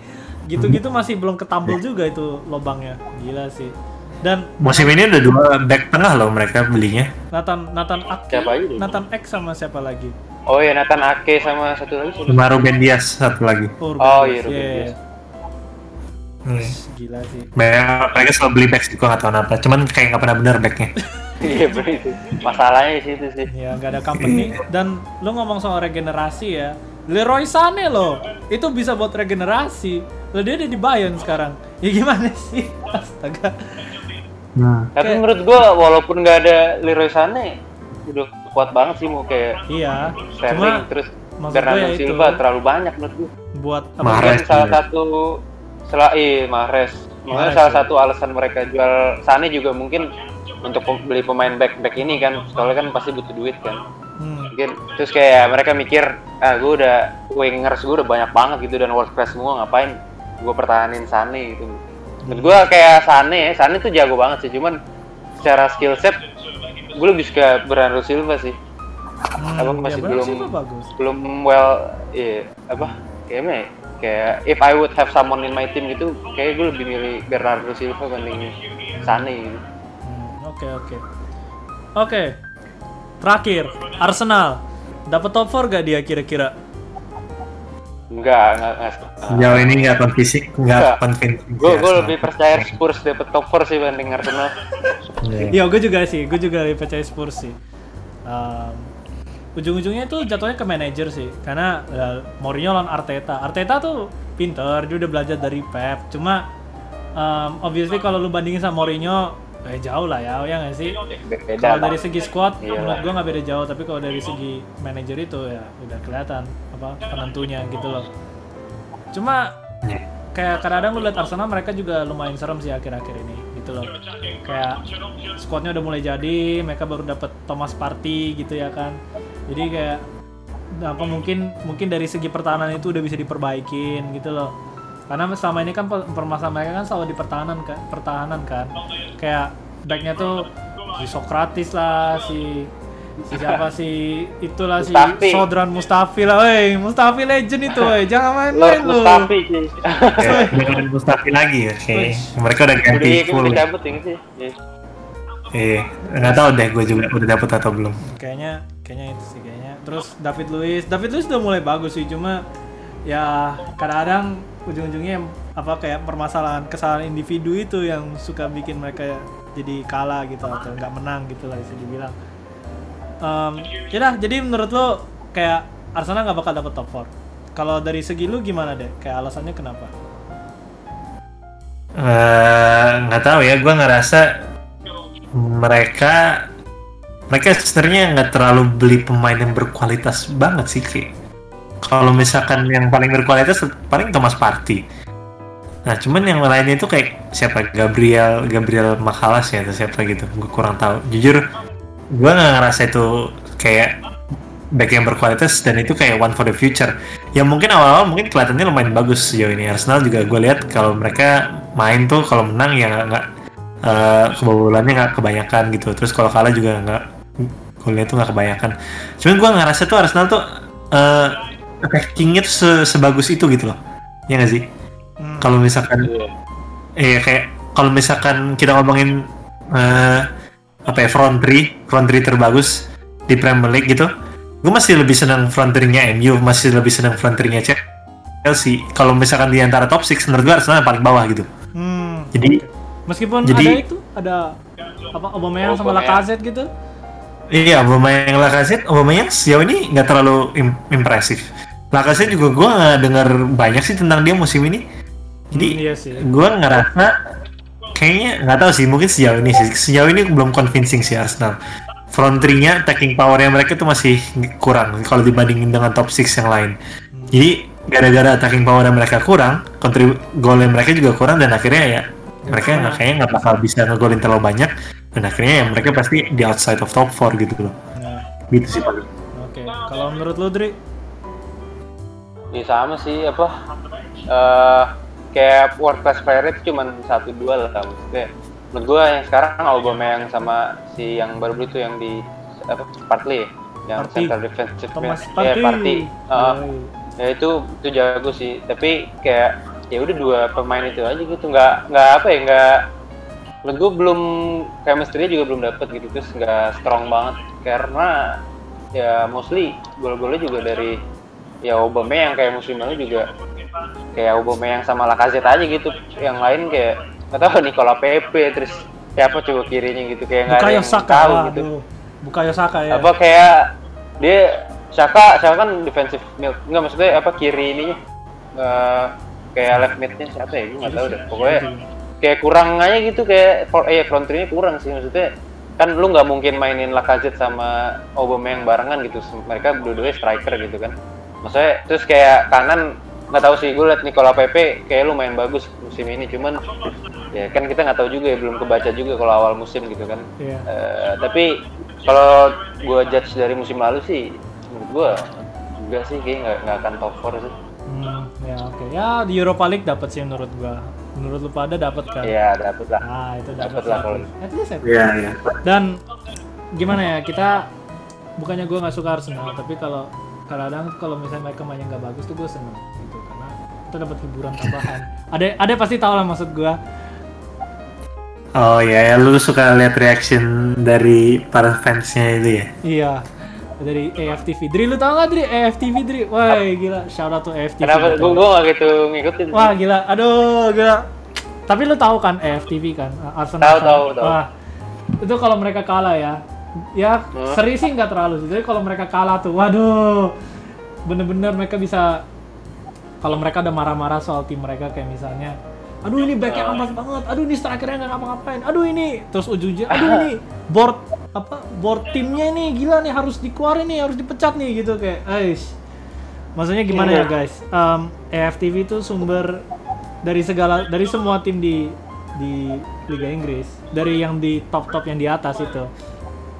gitu-gitu masih belum ketambel juga itu lobangnya. Gila sih. Dan Musim ini ada dua back tengah loh mereka belinya. Nathan Nathan Ake, Siapa aja? Nathan X sama siapa lagi? oh ya Nathan Ake sama satu lagi? Sama Ruben Dias satu lagi. Oh, Ruben Oh, iya, Ruben Iya, Dias. iya. Hmm. Gila sih. Mereka, mereka selalu beli back sih, gue gak tau kenapa. Cuman kayak nggak pernah bener backnya. *laughs* iya bener itu masalahnya di situ sih Ya nggak ada company. Dan lu ngomong soal regenerasi ya. Leroy Sané loh, itu bisa buat regenerasi. Loh dia udah di Bayern sekarang. Ya gimana sih? *laughs* Astaga. Hmm. tapi Kayak- menurut gua walaupun nggak ada Leroy Sané udah kuat banget sih mau kayak Iya. Sterling Cuma terus Bernardo ya itu. Silva terlalu banyak menurut gua buat apa? Mahrez salah satu selain eh, Mahrez mungkin salah ya. satu alasan mereka jual Sané juga mungkin untuk beli pemain back back ini kan soalnya kan pasti butuh duit kan Hmm. mungkin terus kayak mereka mikir ah gue udah wingers gue udah banyak banget gitu dan world class semua ngapain gue pertahanin Sané gitu menurut gue kayak Sané Sané tuh jago banget sih cuman secara skill set gue lebih suka Bernardo Silva sih Hmm, Abang masih ya, belum- belum well iya apa kayaknya ya, kayak if I would have someone in my team gitu kayak gue lebih milih Bernardo Silva banding Sané gitu. Hmm, Oke oke. Oke. Terakhir, Arsenal. Dapat top 4 gak dia kira-kira? enggak enggak enggak Sejauh ini nggak konfisik, Nggak. nggak convincing. gue gue lebih percaya Spurs dapet top 4 sih banding Arsenal Iya. Iya, gue juga sih. Gue juga lebih percaya Spurs sih. Um, ujung-ujungnya itu jatuhnya ke manajer sih. Karena uh, Mourinho lawan Arteta. Arteta tuh pinter, dia udah belajar dari Pep. Cuma um, obviously kalau lu bandingin sama Mourinho, eh jauh lah ya, ya nggak sih? beda Kalau lah. dari segi squad, Iya menurut gue nggak beda jauh. Tapi kalau dari segi manajer itu ya udah kelihatan apa penentunya gitu loh. Cuma Iya. kayak kadang-kadang lu lihat Arsenal mereka juga lumayan serem sih akhir-akhir ini gitu loh kayak squadnya udah mulai jadi mereka baru dapat Thomas Partey gitu ya kan jadi kayak apa mungkin mungkin dari segi pertahanan itu udah bisa diperbaikin gitu loh karena selama ini kan per- permasalahan mereka kan selalu di pertahanan kan pertahanan kan kayak backnya tuh si Sokratis lah si si siapa si itulah si. Sodran Mustafi lah, woi Mustafi legend itu, woi jangan main-main Lord lu. Mustafi sih *laughs* beneran Mustafi lagi ya. Mereka udah ganti full. udah ini sih Iya. Iya, nggak tahu deh gue juga udah dapet atau belum. kayaknya kayaknya itu sih kayaknya terus David Luiz David Luiz udah mulai bagus sih cuma ya kadang-kadang ujung-ujungnya apa kayak permasalahan kesalahan individu itu yang suka bikin mereka jadi kalah gitu atau nggak menang gitu lah bisa dibilang. Em, yaudah jadi menurut lo kayak Arsenal nggak bakal dapet top 4 kalau dari segi lu gimana deh kayak alasannya kenapa? Eh, nggak tahu ya, gue ngerasa mereka mereka sebenarnya nggak terlalu beli pemain yang berkualitas banget sih Ki. Kalau misalkan yang paling berkualitas paling Thomas Partey. Nah cuman yang lainnya itu kayak siapa Gabriel Gabriel Makalas ya atau siapa gitu. Gue kurang tahu. Jujur gue nggak ngerasa itu kayak back yang berkualitas dan itu kayak one for the future. Yang mungkin awal-awal mungkin kelihatannya lumayan bagus sejauh ini. Arsenal juga gue lihat kalau mereka main tuh kalau menang ya nggak uh, kebobolannya nggak kebanyakan gitu. Terus kalau kalah juga nggak gue lihat tuh nggak kebanyakan cuman gue ngerasa tuh Arsenal tuh uh, attackingnya tuh se sebagus itu gitu loh. Ya nggak sih? Hmm. kalau misalkan iya. Eh, kayak kalau misalkan kita ngomongin uh, apa ya front three front three terbagus di Premier League gitu gue masih lebih senang front three-nya MU masih lebih senang front three-nya Chelsea. Kalau misalkan di antara top 6 menurut gue Arsenal paling bawah gitu. Hmm. jadi meskipun jadi, ada itu ada apa Aubameyang sama Lacazette gitu. Iya, Aubameyang Lacazette, Aubameyang sejauh ini nggak terlalu im impresif. Lacazette juga gue nggak dengar banyak sih tentang dia musim ini. Jadi hmm, iya gue ngerasa kayaknya nggak tahu sih, mungkin sejauh ini sih. Sejauh ini belum convincing sih Arsenal. Front three-nya, attacking power-nya mereka tuh masih kurang kalau dibandingin dengan top 6 yang lain. Jadi gara-gara attacking power mereka kurang, kontribu golnya mereka juga kurang dan akhirnya ya mereka nggak kayaknya nggak bakal bisa ngegolin terlalu banyak dan akhirnya ya mereka pasti di outside of top 4 gitu loh nah. gitu sih paling oke okay. kalau menurut lu Dri ya sama sih apa uh, kayak world class player itu cuma satu dua lah maksudnya. Menurut gue yang sekarang yang sama si yang baru itu yang di apa Partly yang party. center defensive Thomas ya Party uh, ya itu itu jago sih tapi kayak ya udah dua pemain itu aja gitu nggak nggak apa ya nggak menurut gue belum chemistry juga belum dapet gitu terus nggak strong banget karena ya mostly gol-golnya juga dari ya Obama yang kayak musim lalu juga kayak Obama yang sama Lacazette aja gitu. Yang lain kayak nggak tahu Nicola Pepe terus siapa coba kirinya gitu kayak nggak ada yang Saka, tahu gitu. Bukayo Saka ya. Apa kayak dia Saka Saka kan defensive mid nggak maksudnya apa kiri ininya uh, kayak left midnya siapa ya gue nggak tahu deh. Pokoknya kayak kurang aja gitu kayak eh front three kurang sih maksudnya kan lu nggak mungkin mainin Lacazette sama Aubameyang barengan gitu. Mereka dua-duanya striker gitu kan maksudnya terus kayak kanan nggak tahu sih gue liat Nicola Pepe kayak lu main bagus musim ini cuman ya kan kita nggak tahu juga ya belum kebaca juga kalau awal musim gitu kan yeah. Iya. uh, tapi kalau gue judge dari musim lalu sih menurut gue juga sih kayak nggak akan top 4 sih hmm, ya oke okay. ya di Europa League dapat sih menurut gue menurut lu pada dapat kan? Iya, dapat lah. Nah, itu dapat lah kalau. Iya, iya. Dan gimana ya, kita bukannya gue nggak suka Arsenal, tapi kalau kadang kalau misalnya mereka mainnya nggak bagus tuh gue seneng gitu karena kita dapat hiburan tambahan. ada ada pasti tahu lah maksud gue. Oh ya, lu suka lihat reaction dari para fansnya itu ya? Iya dari AFTV. Dri lu tau gak Dri AFTV Dri? Wah gila, shout out to AFTV. Kenapa gue gue gak gitu ngikutin? Wah gila, aduh gila. Tapi lu tahu kan AFTV kan Arsenal. Tahu tahu tahu. Wah itu kalau mereka kalah ya, ya hmm? seri sih nggak terlalu sih. Jadi kalau mereka kalah tuh, waduh, bener-bener mereka bisa kalau mereka udah marah-marah soal tim mereka kayak misalnya aduh ini backnya amat banget, aduh ini strikernya nggak ngapa-ngapain, aduh ini terus ujungnya, aduh ini board apa board timnya nih gila nih harus dikeluarin nih harus dipecat nih gitu kayak, guys, maksudnya gimana ya iya. guys, um, EFTV itu sumber dari segala dari semua tim di di Liga Inggris, dari yang di top top yang di atas itu,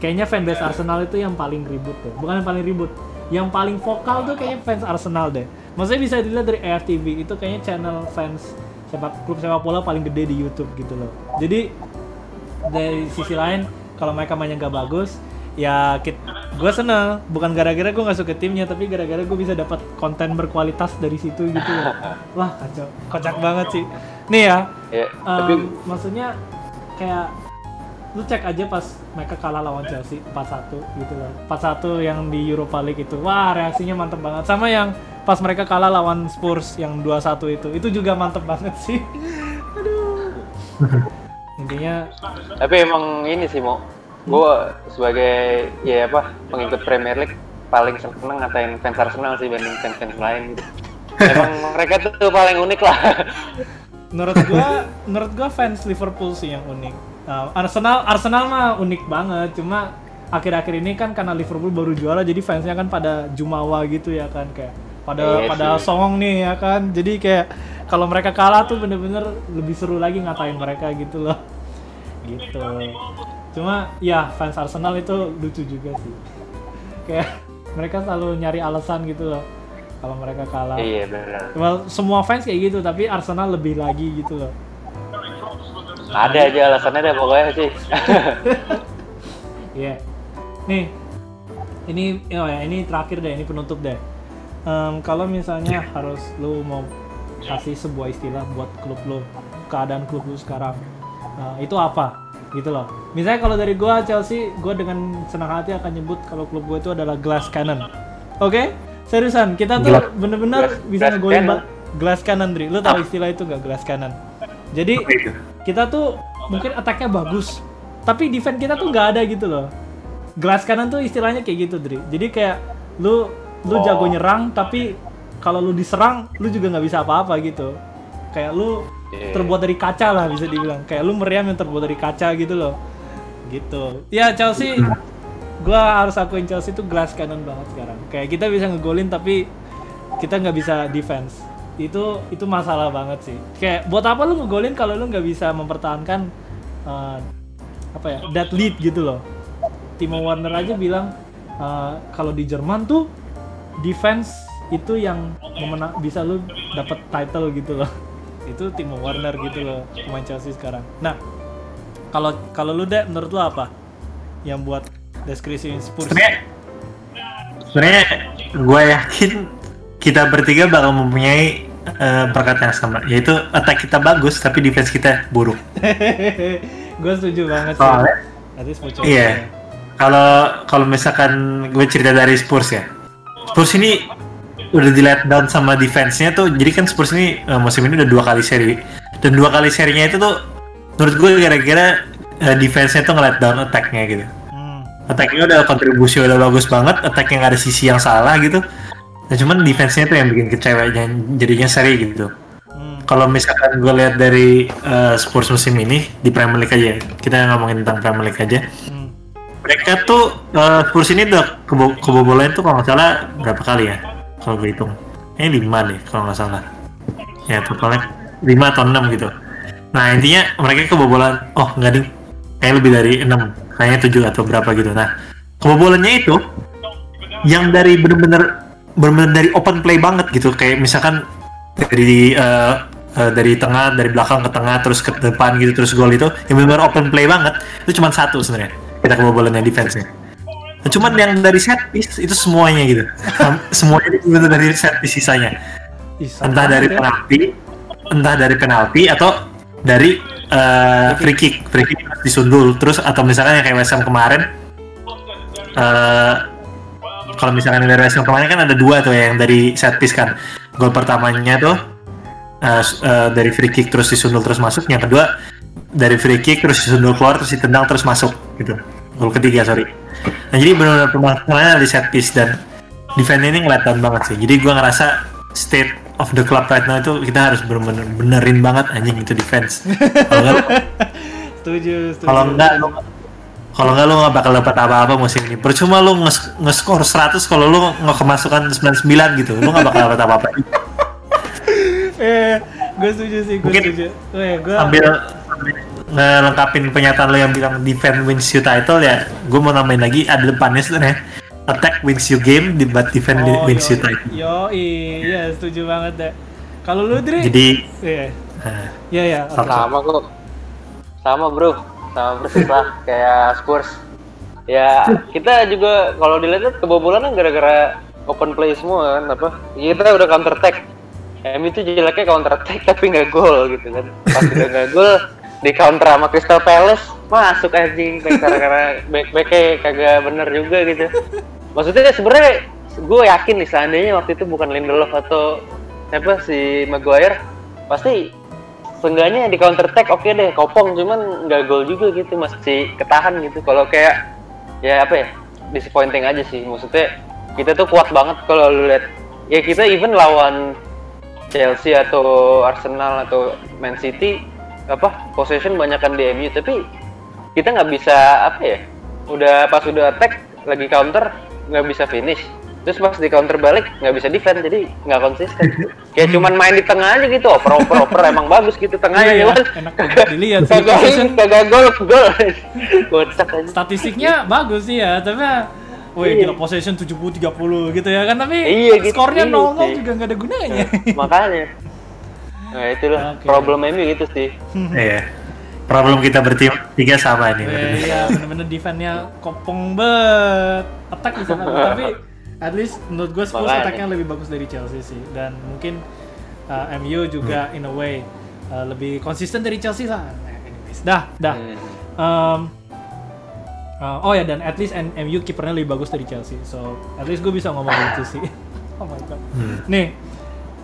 kayaknya fanbase Arsenal itu yang paling ribut tuh, bukan yang paling ribut, yang paling vokal tuh kayaknya fans Arsenal deh. Maksudnya bisa dilihat dari EFTV itu kayaknya channel fans sepak klub sepak bola paling gede di YouTube gitu loh. Jadi dari sisi lain kalau mereka mainnya nggak bagus, ya gue seneng bukan gara-gara gue nggak suka timnya tapi gara-gara gue bisa dapat konten berkualitas dari situ gitu loh. *laughs* wah kacau kocak banget sih nih ya yeah, um, tapi... maksudnya kayak lu cek aja pas mereka kalah lawan Chelsea 4-1 gitu loh. 4-1 yang di Europa League itu. Wah reaksinya mantep banget. Sama yang pas mereka kalah lawan Spurs yang 2-1 itu. Itu juga mantep banget sih. *laughs* Aduh. Intinya tapi emang ini sih mau gue sebagai ya apa pengikut Premier League paling seneng ngatain fans Arsenal sih banding fans-fans lain. Gitu emang mereka tuh paling unik lah. Menurut gua menurut gua fans Liverpool sih yang unik Uh, Arsenal Arsenal mah unik banget. Cuma akhir-akhir ini kan karena Liverpool baru juara jadi fansnya kan pada jumawa gitu ya kan kayak pada Iya pada sih. songong nih ya kan. Jadi kayak kalau mereka kalah tuh bener-bener lebih seru lagi ngatain mereka gitu loh. Gitu. Cuma ya fans Arsenal itu lucu juga sih. Kayak mereka selalu nyari alasan gitu loh kalau mereka kalah. Iya benar. Well, semua fans kayak gitu tapi Arsenal lebih lagi gitu loh Ada aja alasannya deh pokoknya sih. *laughs* Iya. Nih, ini oh ya ini terakhir deh, ini penutup deh. Em, kalau misalnya harus lu mau kasih sebuah istilah buat klub lu, keadaan klub lu sekarang, eh, itu apa? Gitu loh. Misalnya kalau dari gua Chelsea, gua dengan senang hati akan nyebut kalau klub gua itu adalah glass cannon. Oke? Seriusan, kita tuh bener-bener bisa ngegolin glass cannon, Dri. Lu tahu istilah itu gak glass cannon? Jadi? Kita tuh mungkin attack-nya bagus, tapi defense kita tuh nggak ada gitu loh. Glass cannon tuh istilahnya kayak gitu, Dri. Jadi kayak lu lu Oh. jago nyerang, tapi kalau lu diserang, lu juga nggak bisa apa-apa gitu. Kayak lu Iya. terbuat dari kaca lah bisa dibilang. Kayak lu meriam yang terbuat dari kaca gitu loh. Gitu. Ya Chelsea, gua harus akuin Chelsea tuh glass cannon banget sekarang. Kayak kita bisa ngegolin tapi kita nggak bisa defense itu itu masalah banget sih. Kayak buat apa lu ngegolin kalau lu nggak bisa mempertahankan eh, apa ya that lead gitu loh. Timo Werner aja bilang eh, kalau di Jerman tuh defense itu yang memena- bisa lu dapat title gitu loh. *laughs* Itu Timo Werner gitu loh pemain Chelsea sekarang. Nah kalau kalau lu deh menurut lu apa yang buat deskripsi Spurs? Sebenarnya gue yakin kita bertiga bakal mempunyai eh, berkat yang sama, yaitu attack kita bagus tapi defense kita buruk. *laughs* gue setuju banget sih Soalnya, Nanti iya. Kalau kalau misalkan gue cerita dari Spurs ya, Spurs ini udah di let down sama defense-nya tuh. Jadi kan Spurs ini eh, musim ini udah dua kali seri dan dua kali serinya itu tuh menurut gue gara-gara eh, defense-nya tuh nge-let down attack-nya gitu. Hmm. attack-nya udah kontribusi udah bagus banget, attack-nya nggak ada sisi yang salah gitu. Nah, cuman defense-nya tuh yang bikin kecewa dan jadinya seri gitu. Hmm. Kalau misalkan gue lihat dari eh, Spurs musim ini di Premier League aja, kita ngomongin tentang Premier League aja. Hmm. Mereka tuh eh, Spurs ini udah kebo kebobolan tuh kalau nggak salah berapa kali ya? Kalau gue hitung, ini lima deh kalau nggak salah. Ya totalnya lima atau enam gitu. Nah intinya mereka kebobolan, oh nggak ding, kayak lebih dari enam, kayaknya tujuh atau berapa gitu. Nah kebobolannya itu yang dari bener-bener bener-bener dari open play banget gitu, kayak misalkan dari eh, eh, dari tengah, dari belakang ke tengah, terus ke depan gitu, terus gol itu, yang benar-benar open play banget, itu cuma satu sebenarnya kita kebobolannya defense-nya. Nah, cuman yang dari set piece itu semuanya gitu, semuanya itu dari set piece sisanya, entah dari ya. penalti, entah dari penalti atau dari eh, free kick, free kick disundul, terus atau misalkan yang kayak West Ham kemarin, eh kalau misalkan dari Ham kemarin kan ada dua tuh yang dari set piece kan, gol pertamanya tuh s- eh, dari free kick terus disundul terus masuk, yang kedua dari free kick terus disundul keluar terus ditendang terus masuk gitu, gol ketiga sorry. Nah jadi benar-benar permasalahannya di set piece dan defense ini ngeliatan banget sih. Jadi gua ngerasa state of the club right now itu kita harus bener-bener benerin banget anjing itu defense. Kalau *laughs* setuju setuju kalau enggak kalau enggak lu nggak bakal dapat apa-apa musim ini. Percuma lu nge- nge-score 100 kalau lu nggak kemasukan 99 gitu. Lu nggak bakal dapat apa-apa. *laughs* eh gue setuju sih gue Mungkin setuju eh gue Sambil sambil ngelengkapin pernyataan lu yang bilang defense wins you title ya, gue mau nambahin lagi ada depannya sebenarnya. Attack wins you game, but defense oh, wins you yo, title. yo iya setuju banget deh kalau lu Dri Jadi iya eh, iya iya oke. Sama kok. Sama bro. Sama persis lah kayak Spurs. Ya kita juga kalau dilihat kebobolan kan gara-gara open play semua kan apa? Kita udah counter attack. MU itu jeleknya counter attack tapi nggak gol gitu kan. Pas udah nggak gol di counter sama Crystal Palace masuk anjing gara-gara back backnya kagak bener juga gitu. Maksudnya sebenarnya gue yakin nih seandainya waktu itu bukan Lindelof atau siapa si Maguire pasti seenggaknya di counter attack oke deh kopong cuman nggak gol juga gitu masih ketahan gitu. Kalau kayak ya apa ya disappointing aja sih. Maksudnya kita tuh kuat banget kalau lu lihat. Ya kita even lawan Chelsea atau Arsenal atau Man City apa possession banyakkan di MU tapi kita nggak bisa apa ya udah pas udah attack lagi counter nggak bisa finish terus pas di counter balik nggak bisa defend jadi nggak konsisten kayak *laughs* cuman main di tengah aja gitu oper oper oper emang bagus gitu tengahnya Iya, cuman enak banget dilihat sih. kagak gol gol kocak aja statistiknya bagus sih ya, tapi Wih, Iya. gila possession 70-30 gitu ya kan, tapi Iya, gitu. skornya Iya 0-0 sih. juga nggak ada gunanya. makanya nah itulah Oke. problem MU gitu sih Iya. Problem kita bertiga sama nih. Iya, iya, bener-bener defense-nya kopong bet. Attack bisa bagus, tapi at least menurut gue Spurs Makanya. attack-nya lebih bagus dari Chelsea sih. Dan mungkin uh, MU juga in a way uh, lebih konsisten dari Chelsea lah. Anyways, dah, dah. Hmm. Um, uh, oh ya, dan at least N- MU kipernya lebih bagus dari Chelsea. So, at least gue bisa ngomong *laughs* gitu sih. *laughs* oh my god. Hmm. Nih,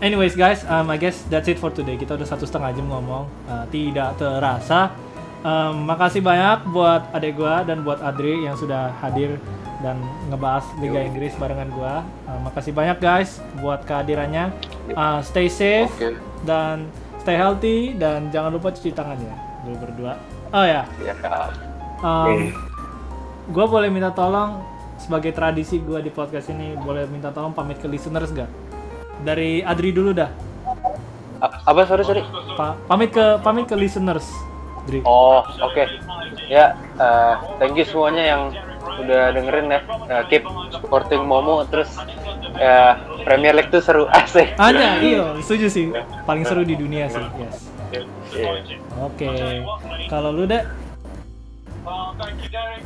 anyways guys, um, I guess that's it for today. Kita udah satu setengah jam ngomong, uh, tidak terasa. Um, makasih banyak buat adek gua dan buat Adri yang sudah hadir dan ngebahas Liga Inggris barengan gua. Uh, makasih banyak guys buat kehadirannya. Uh, stay safe Oke. dan stay healthy dan jangan lupa cuci tangan ya, dulu berdua. Oh ya, ya um, gue boleh minta tolong sebagai tradisi gue di podcast ini boleh minta tolong pamit ke listeners gak? Dari Adri dulu dah. A- apa sorry sorry Pa- pamit ke pamit ke listeners. Oh, oke. Ya, eh, thank you semuanya yang udah dengerin ya. Eh, keep supporting Momo terus ya Premier League tuh seru *laughs* asik. Ada, iya, setuju sih. Paling seru di dunia sih, yes. Iya. Oke, kalau lu deh,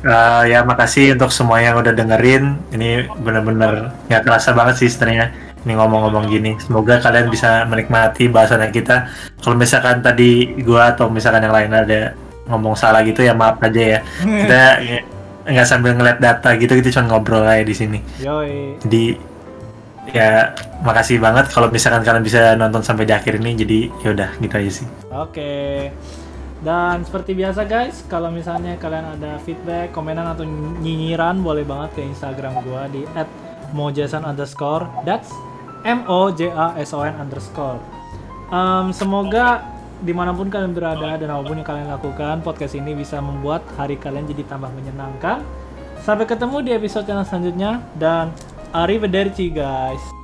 Eh, ya makasih untuk semua yang udah dengerin. Ini bener-bener nggak kerasa banget sih sebenarnya. Ini ngomong-ngomong gini. Semoga kalian bisa menikmati bahasannya kita. Kalau misalkan tadi gua atau misalkan yang lain ada ngomong salah gitu ya maaf aja ya. *laughs* Kita nggak sambil ngeliat data gitu, kita cuma ngobrol aja di sini. yoi. Jadi ya makasih banget kalau misalkan kalian bisa nonton sampai di akhir ini. Jadi yaudah gitu aja sih. Oke. Dan seperti biasa guys, kalau misalnya kalian ada feedback, komenan atau nyinyiran boleh banget ke Instagram gua di @mojason underscore. That's M O J A S O N underscore. Em, semoga di mana pun kalian berada dan apa pun yang kalian lakukan, podcast ini bisa membuat hari kalian jadi tambah menyenangkan. Sampai ketemu di episode yang selanjutnya dan arrivederci guys.